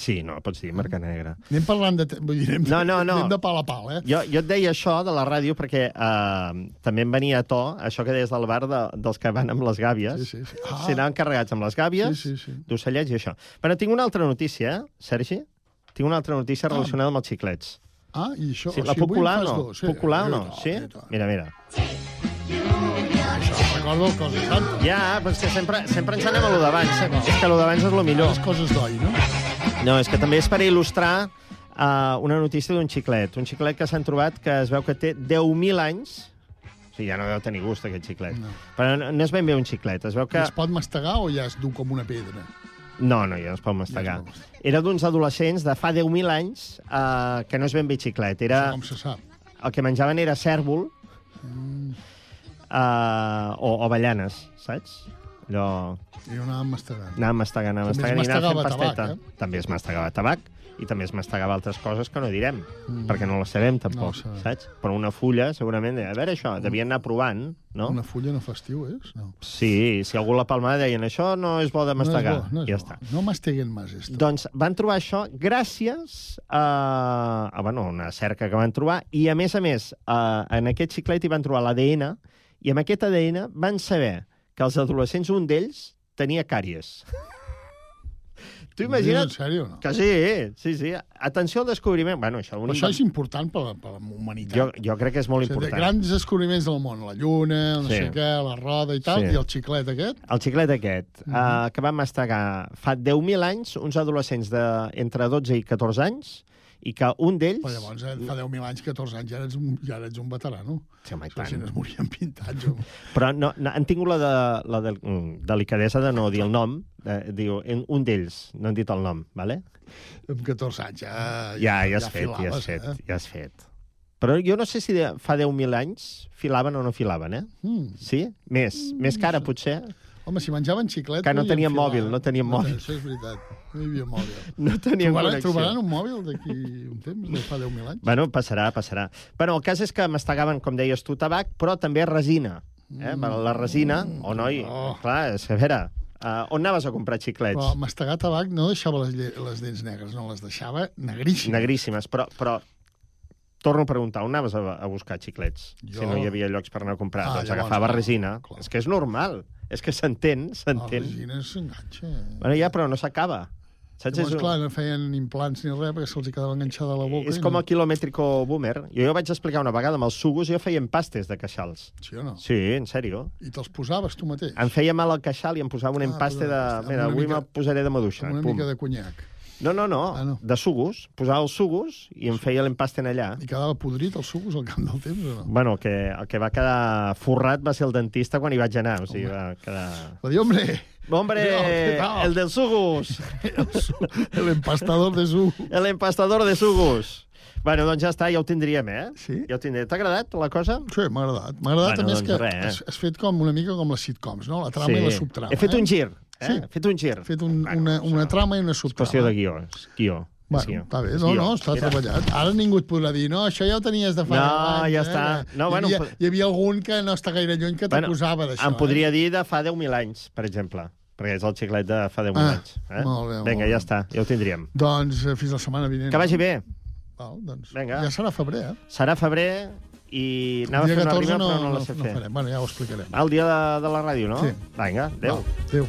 [SPEAKER 17] Sí, no, pots dir marca negra.
[SPEAKER 16] Anem parlant de... Vull dir, anem,
[SPEAKER 17] No, no, no.
[SPEAKER 16] anem de pal a pal, eh?
[SPEAKER 17] Jo, jo et deia això de la ràdio perquè eh, també em venia a to això que deies del bar de, dels que van amb les gàbies.
[SPEAKER 16] Sí, sí, sí.
[SPEAKER 17] Ah. Si anaven carregats amb les gàbies,
[SPEAKER 16] Sí, sí, sí.
[SPEAKER 17] d'ocellets i això. Però tinc una altra notícia, eh, Sergi? Tinc una altra notícia
[SPEAKER 16] Ah.
[SPEAKER 17] relacionada amb els xiclets.
[SPEAKER 16] Ah, i això...
[SPEAKER 17] Sí, la colar o
[SPEAKER 16] fas
[SPEAKER 17] no?
[SPEAKER 16] dos, sí. I
[SPEAKER 17] no? Sí? Mira, mira.
[SPEAKER 16] Això recordo.
[SPEAKER 17] Ja, però és que sempre, sempre ens anem a lo d'abans. eh? És que lo d'abans és lo millor.
[SPEAKER 16] Les coses d'oi, no?
[SPEAKER 17] No, és que també és per il·lustrar uh, una notícia d'un xiclet. Un xiclet que s'han trobat que es veu que té 10.000 anys. O sigui, ja no deu tenir gust, aquest xiclet. No. Però no, no és ben bé un xiclet. Es veu que...
[SPEAKER 16] Es pot mastegar o ja es du com una pedra?
[SPEAKER 17] No, no, ja no es pot mastegar. Era d'uns adolescents de fa 10.000 anys uh, que no és ben bé xiclet. Era...
[SPEAKER 16] Com se sap?
[SPEAKER 17] El que menjaven era cèrvol
[SPEAKER 16] Mm.
[SPEAKER 17] uh, o, o avellanes, saps? Allò...
[SPEAKER 16] I ho anàvem mastegant.
[SPEAKER 17] Anàvem mastegant, anàvem mastegant i anàvem fent pasteta.
[SPEAKER 16] tabac,
[SPEAKER 17] També es mastegava tabac i també es mastegava altres coses que no direm,
[SPEAKER 16] Mm.
[SPEAKER 17] perquè no les sabem
[SPEAKER 16] No
[SPEAKER 17] tampoc,
[SPEAKER 16] ho sabem.
[SPEAKER 17] saps? Però una fulla, segurament, deia, a veure això, devien anar provant, no?
[SPEAKER 16] Una fulla no festiu, és? No.
[SPEAKER 17] Sí, si algú la palmava deien, això no és bo de mastegar.
[SPEAKER 16] No és bo, no és
[SPEAKER 17] ja
[SPEAKER 16] bo.
[SPEAKER 17] està.
[SPEAKER 16] No masteguen més, esto.
[SPEAKER 17] Doncs van trobar això gràcies a, a bueno, una cerca que van trobar i, a més a més, a, en aquest xiclet hi van trobar l'ADN i amb aquest ADN van saber que els adolescents, un d'ells, tenia càries. [LAUGHS] Tu imagina't...
[SPEAKER 16] En sèrio, no?
[SPEAKER 17] Que sí, sí, sí. Atenció al descobriment. Bueno, això,
[SPEAKER 16] Però això és important per, per la humanitat.
[SPEAKER 17] jo, jo crec que és molt
[SPEAKER 16] O sigui, de
[SPEAKER 17] important.
[SPEAKER 16] grans descobriments del món, la lluna, no
[SPEAKER 17] Sí.
[SPEAKER 16] sé què, la roda i tal,
[SPEAKER 17] Sí.
[SPEAKER 16] i el xiclet aquest.
[SPEAKER 17] El xiclet aquest,
[SPEAKER 16] Mhm.
[SPEAKER 17] uh, que van mastegar fa 10.000 anys, uns adolescents de entre 12 i 14 anys, i que un d'ells...
[SPEAKER 16] Però llavors, eh, fa 10.000 anys, 14 anys, ja eres un, ja eres un veterano.
[SPEAKER 17] Sí, home, i tant.
[SPEAKER 16] gent es moria pintats. [LAUGHS] home.
[SPEAKER 17] Però no, no, han tingut la, de, la de, mm, delicadesa de no dir el nom. De, diu, en- un d'ells, no han dit el nom, vale?
[SPEAKER 16] Amb 14 anys ja...
[SPEAKER 17] Ja, ja has fet, ja has
[SPEAKER 16] filaves,
[SPEAKER 17] fet,
[SPEAKER 16] Eh?
[SPEAKER 17] ja has fet. Però jo no sé si de, fa 10.000 anys filaven o no filaven, eh?
[SPEAKER 16] Mm.
[SPEAKER 17] Sí? Més, més que ara, potser.
[SPEAKER 16] Home, si menjaven xiclet...
[SPEAKER 17] Que no tenien mòbil, no tenien mòbil.
[SPEAKER 16] Això és veritat, no hi havia mòbil.
[SPEAKER 17] No tenien
[SPEAKER 16] trobaran,
[SPEAKER 17] connexió.
[SPEAKER 16] trobaran un mòbil d'aquí un temps, de fa 10.000 anys?
[SPEAKER 17] Bueno, passarà, passarà. Bueno, el cas és que mastegaven, com deies tu, tabac, però també resina. Eh? Mm. La resina, o oh, noi, oh. clar, és que a veure, uh, on anaves a comprar xiclets?
[SPEAKER 16] Però mastegar tabac no deixava les, les dents negres, no, les deixava negríssimes.
[SPEAKER 17] Negríssimes, però, però torno a preguntar, on anaves a, a buscar xiclets?
[SPEAKER 16] Jo-
[SPEAKER 17] Si no hi havia llocs per anar a comprar.
[SPEAKER 16] Ah,
[SPEAKER 17] doncs
[SPEAKER 16] llavors,
[SPEAKER 17] agafava
[SPEAKER 16] clar,
[SPEAKER 17] resina. És que és normal. És que s'entén,
[SPEAKER 16] La
[SPEAKER 17] s'entén.
[SPEAKER 16] resina s'enganxa.
[SPEAKER 17] Bueno, ja, però no s'acaba. Saps?
[SPEAKER 16] Llavors,
[SPEAKER 17] És
[SPEAKER 16] clar, no feien implants ni res perquè se'ls quedava enganxada a la boca.
[SPEAKER 17] És com
[SPEAKER 16] no...
[SPEAKER 17] el quilomètrico boomer. Jo ja ho vaig explicar una vegada, amb els sugos jo feia empastes de queixals.
[SPEAKER 16] Sí o no?
[SPEAKER 17] Sí, en sèrio.
[SPEAKER 16] I te'ls posaves tu mateix?
[SPEAKER 17] Em feia mal el queixal i em posava un empaste de... Mira, avui
[SPEAKER 16] mica-
[SPEAKER 17] me'l posaré de maduixa.
[SPEAKER 16] Amb una
[SPEAKER 17] Pum.
[SPEAKER 16] mica de conyac.
[SPEAKER 17] No, no, no, ah, no, de sugos. Posava els sugos i em feia l'empaste en allà.
[SPEAKER 16] I quedava podrit els sucos al camp del temps o no?
[SPEAKER 17] Bueno, el que, el que va quedar forrat va ser el dentista quan hi vaig anar. O sigui, va quedar...
[SPEAKER 16] Va dir, hombre...
[SPEAKER 17] Hombre,
[SPEAKER 16] ¿qué tal?
[SPEAKER 17] el del sugos. [LAUGHS]
[SPEAKER 16] El empastador de sugos.
[SPEAKER 17] El empastador de sugos. Bueno, doncs ja està, ja ho tindríem, eh?
[SPEAKER 16] Sí?
[SPEAKER 17] Ja ho tindrem. T'ha agradat la cosa?
[SPEAKER 16] Sí, m'ha agradat. M'ha agradat
[SPEAKER 17] Bueno,
[SPEAKER 16] bueno, més
[SPEAKER 17] doncs
[SPEAKER 16] que
[SPEAKER 17] res, eh?
[SPEAKER 16] has, has fet com una mica com les sitcoms, no? La trama
[SPEAKER 17] Sí.
[SPEAKER 16] i la subtrama.
[SPEAKER 17] He fet
[SPEAKER 16] eh?
[SPEAKER 17] un gir. Eh?
[SPEAKER 16] Sí.
[SPEAKER 17] Fet un gir.
[SPEAKER 16] He fet un, una, una trama i una subtrama.
[SPEAKER 17] Qüestió de guió. És guió.
[SPEAKER 16] Bueno,
[SPEAKER 17] És
[SPEAKER 16] està bé,
[SPEAKER 17] És
[SPEAKER 16] no, no, està
[SPEAKER 17] Mira.
[SPEAKER 16] treballat. Ara ningú et podrà dir, no, això ja ho tenies de fa
[SPEAKER 17] No,
[SPEAKER 16] anys,
[SPEAKER 17] ja
[SPEAKER 16] eh?
[SPEAKER 17] està. No,
[SPEAKER 16] hi,
[SPEAKER 17] bueno,
[SPEAKER 16] havia,
[SPEAKER 17] pot-
[SPEAKER 16] hi havia algun que no està gaire lluny que t'acusava
[SPEAKER 17] Bueno,
[SPEAKER 16] d'això.
[SPEAKER 17] Em podria dir de fa 10.000 anys, per exemple, perquè és el xiclet de fa 10.000
[SPEAKER 16] Ah,
[SPEAKER 17] anys. Eh?
[SPEAKER 16] molt bé,
[SPEAKER 17] Vinga,
[SPEAKER 16] molt
[SPEAKER 17] ja
[SPEAKER 16] bé.
[SPEAKER 17] està, ja ho tindríem.
[SPEAKER 16] Eh? Doncs eh, fins la setmana vinent.
[SPEAKER 17] Que vagi bé.
[SPEAKER 16] Val, doncs,
[SPEAKER 17] Vinga.
[SPEAKER 16] Ja serà febrer, eh?
[SPEAKER 17] Serà febrer i anava a fer una
[SPEAKER 16] 14
[SPEAKER 17] rima,
[SPEAKER 16] no,
[SPEAKER 17] però no
[SPEAKER 16] no,
[SPEAKER 17] la sé
[SPEAKER 16] no
[SPEAKER 17] fer.
[SPEAKER 16] farem. Bueno, ja ho explicarem.
[SPEAKER 17] El dia de, de la ràdio, no?
[SPEAKER 16] Sí.
[SPEAKER 17] Vinga, adéu.
[SPEAKER 16] Adéu.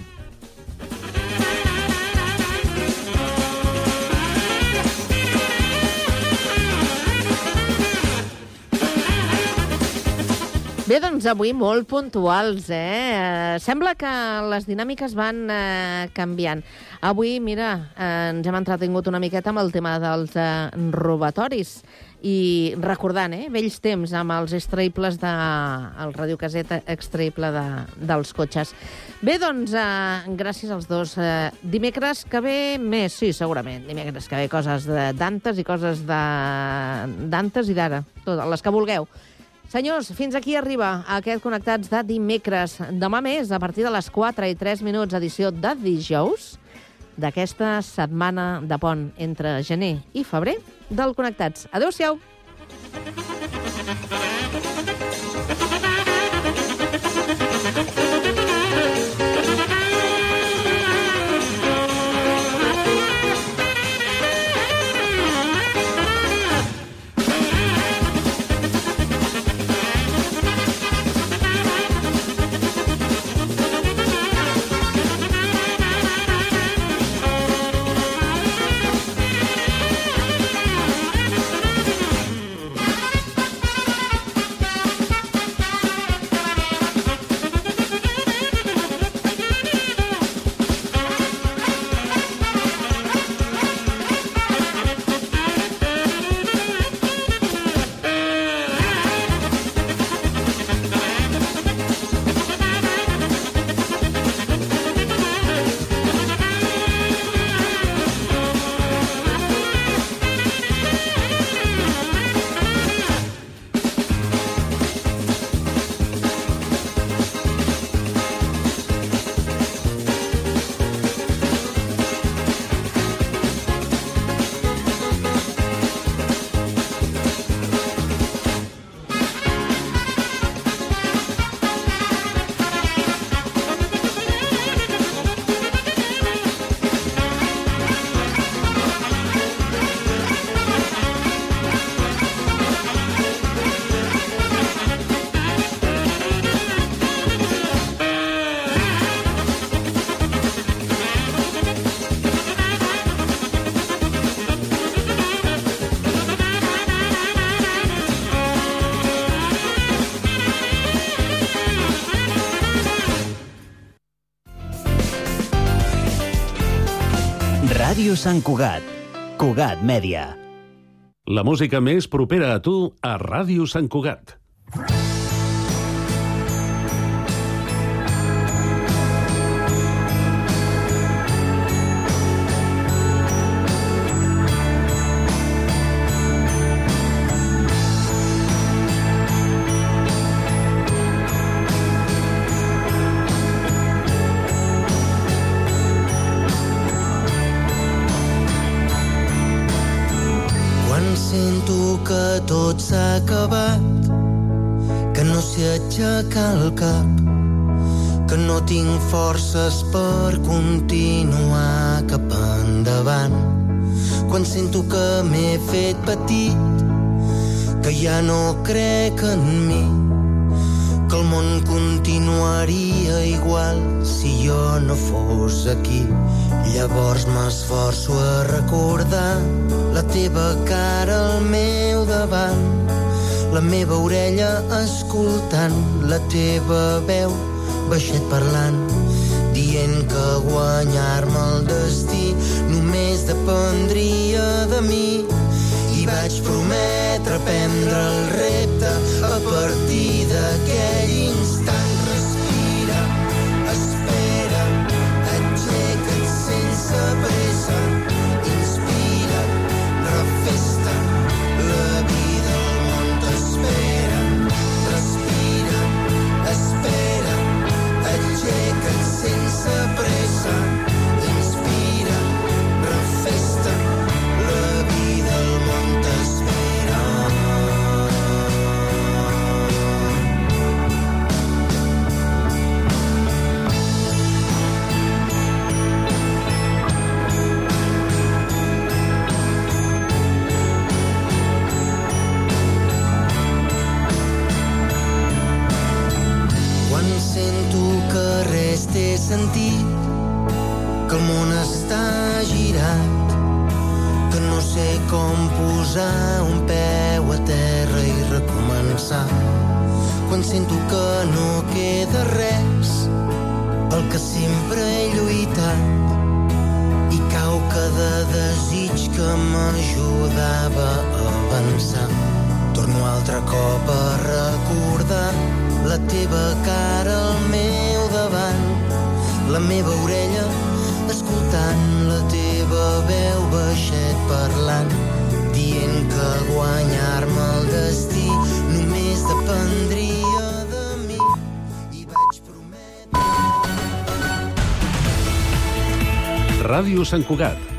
[SPEAKER 3] Bé, doncs avui molt puntuals, eh? Sembla que les dinàmiques van eh, canviant. Avui, mira, eh, ens hem entretingut una miqueta amb el tema dels eh, robatoris i recordant, eh, vells temps amb els extraïbles de... el radiocaseta extraïble de, dels cotxes. Bé, doncs, eh, gràcies als dos. Eh, dimecres que ve més, sí, segurament. Dimecres que ve coses de- d'antes i coses de d'antes i d'ara. Totes, les que vulgueu. Senyors, fins aquí arriba aquest Connectats de dimecres. Demà més, a partir de les 4 i 3 minuts, edició de dijous, d'aquesta setmana de pont entre gener i febrer del Connectats. Adéu-siau!
[SPEAKER 18] Sant Cugat. Cugat Mèdia.
[SPEAKER 2] La música més propera a tu a Ràdio Sant Cugat.
[SPEAKER 19] La meva orella escoltant la teva veu baixet parlant, dient que guanyar-me el destí només dependria de mi. I vaig prometre prendre el repte a partir sentit, que el món està girat, que no sé com posar un peu a terra i recomençar. Quan sento que no queda res, pel que sempre he lluitat, i cau cada desig que m'ajudava a avançar. Torno altre cop a recordar la teva cara al meu davant, la meva orella escoltant la teva veu baixet parlant dient que guanyar-me el destí només dependria de mi.
[SPEAKER 2] I vaig prometre Ràdio Sant Cugat.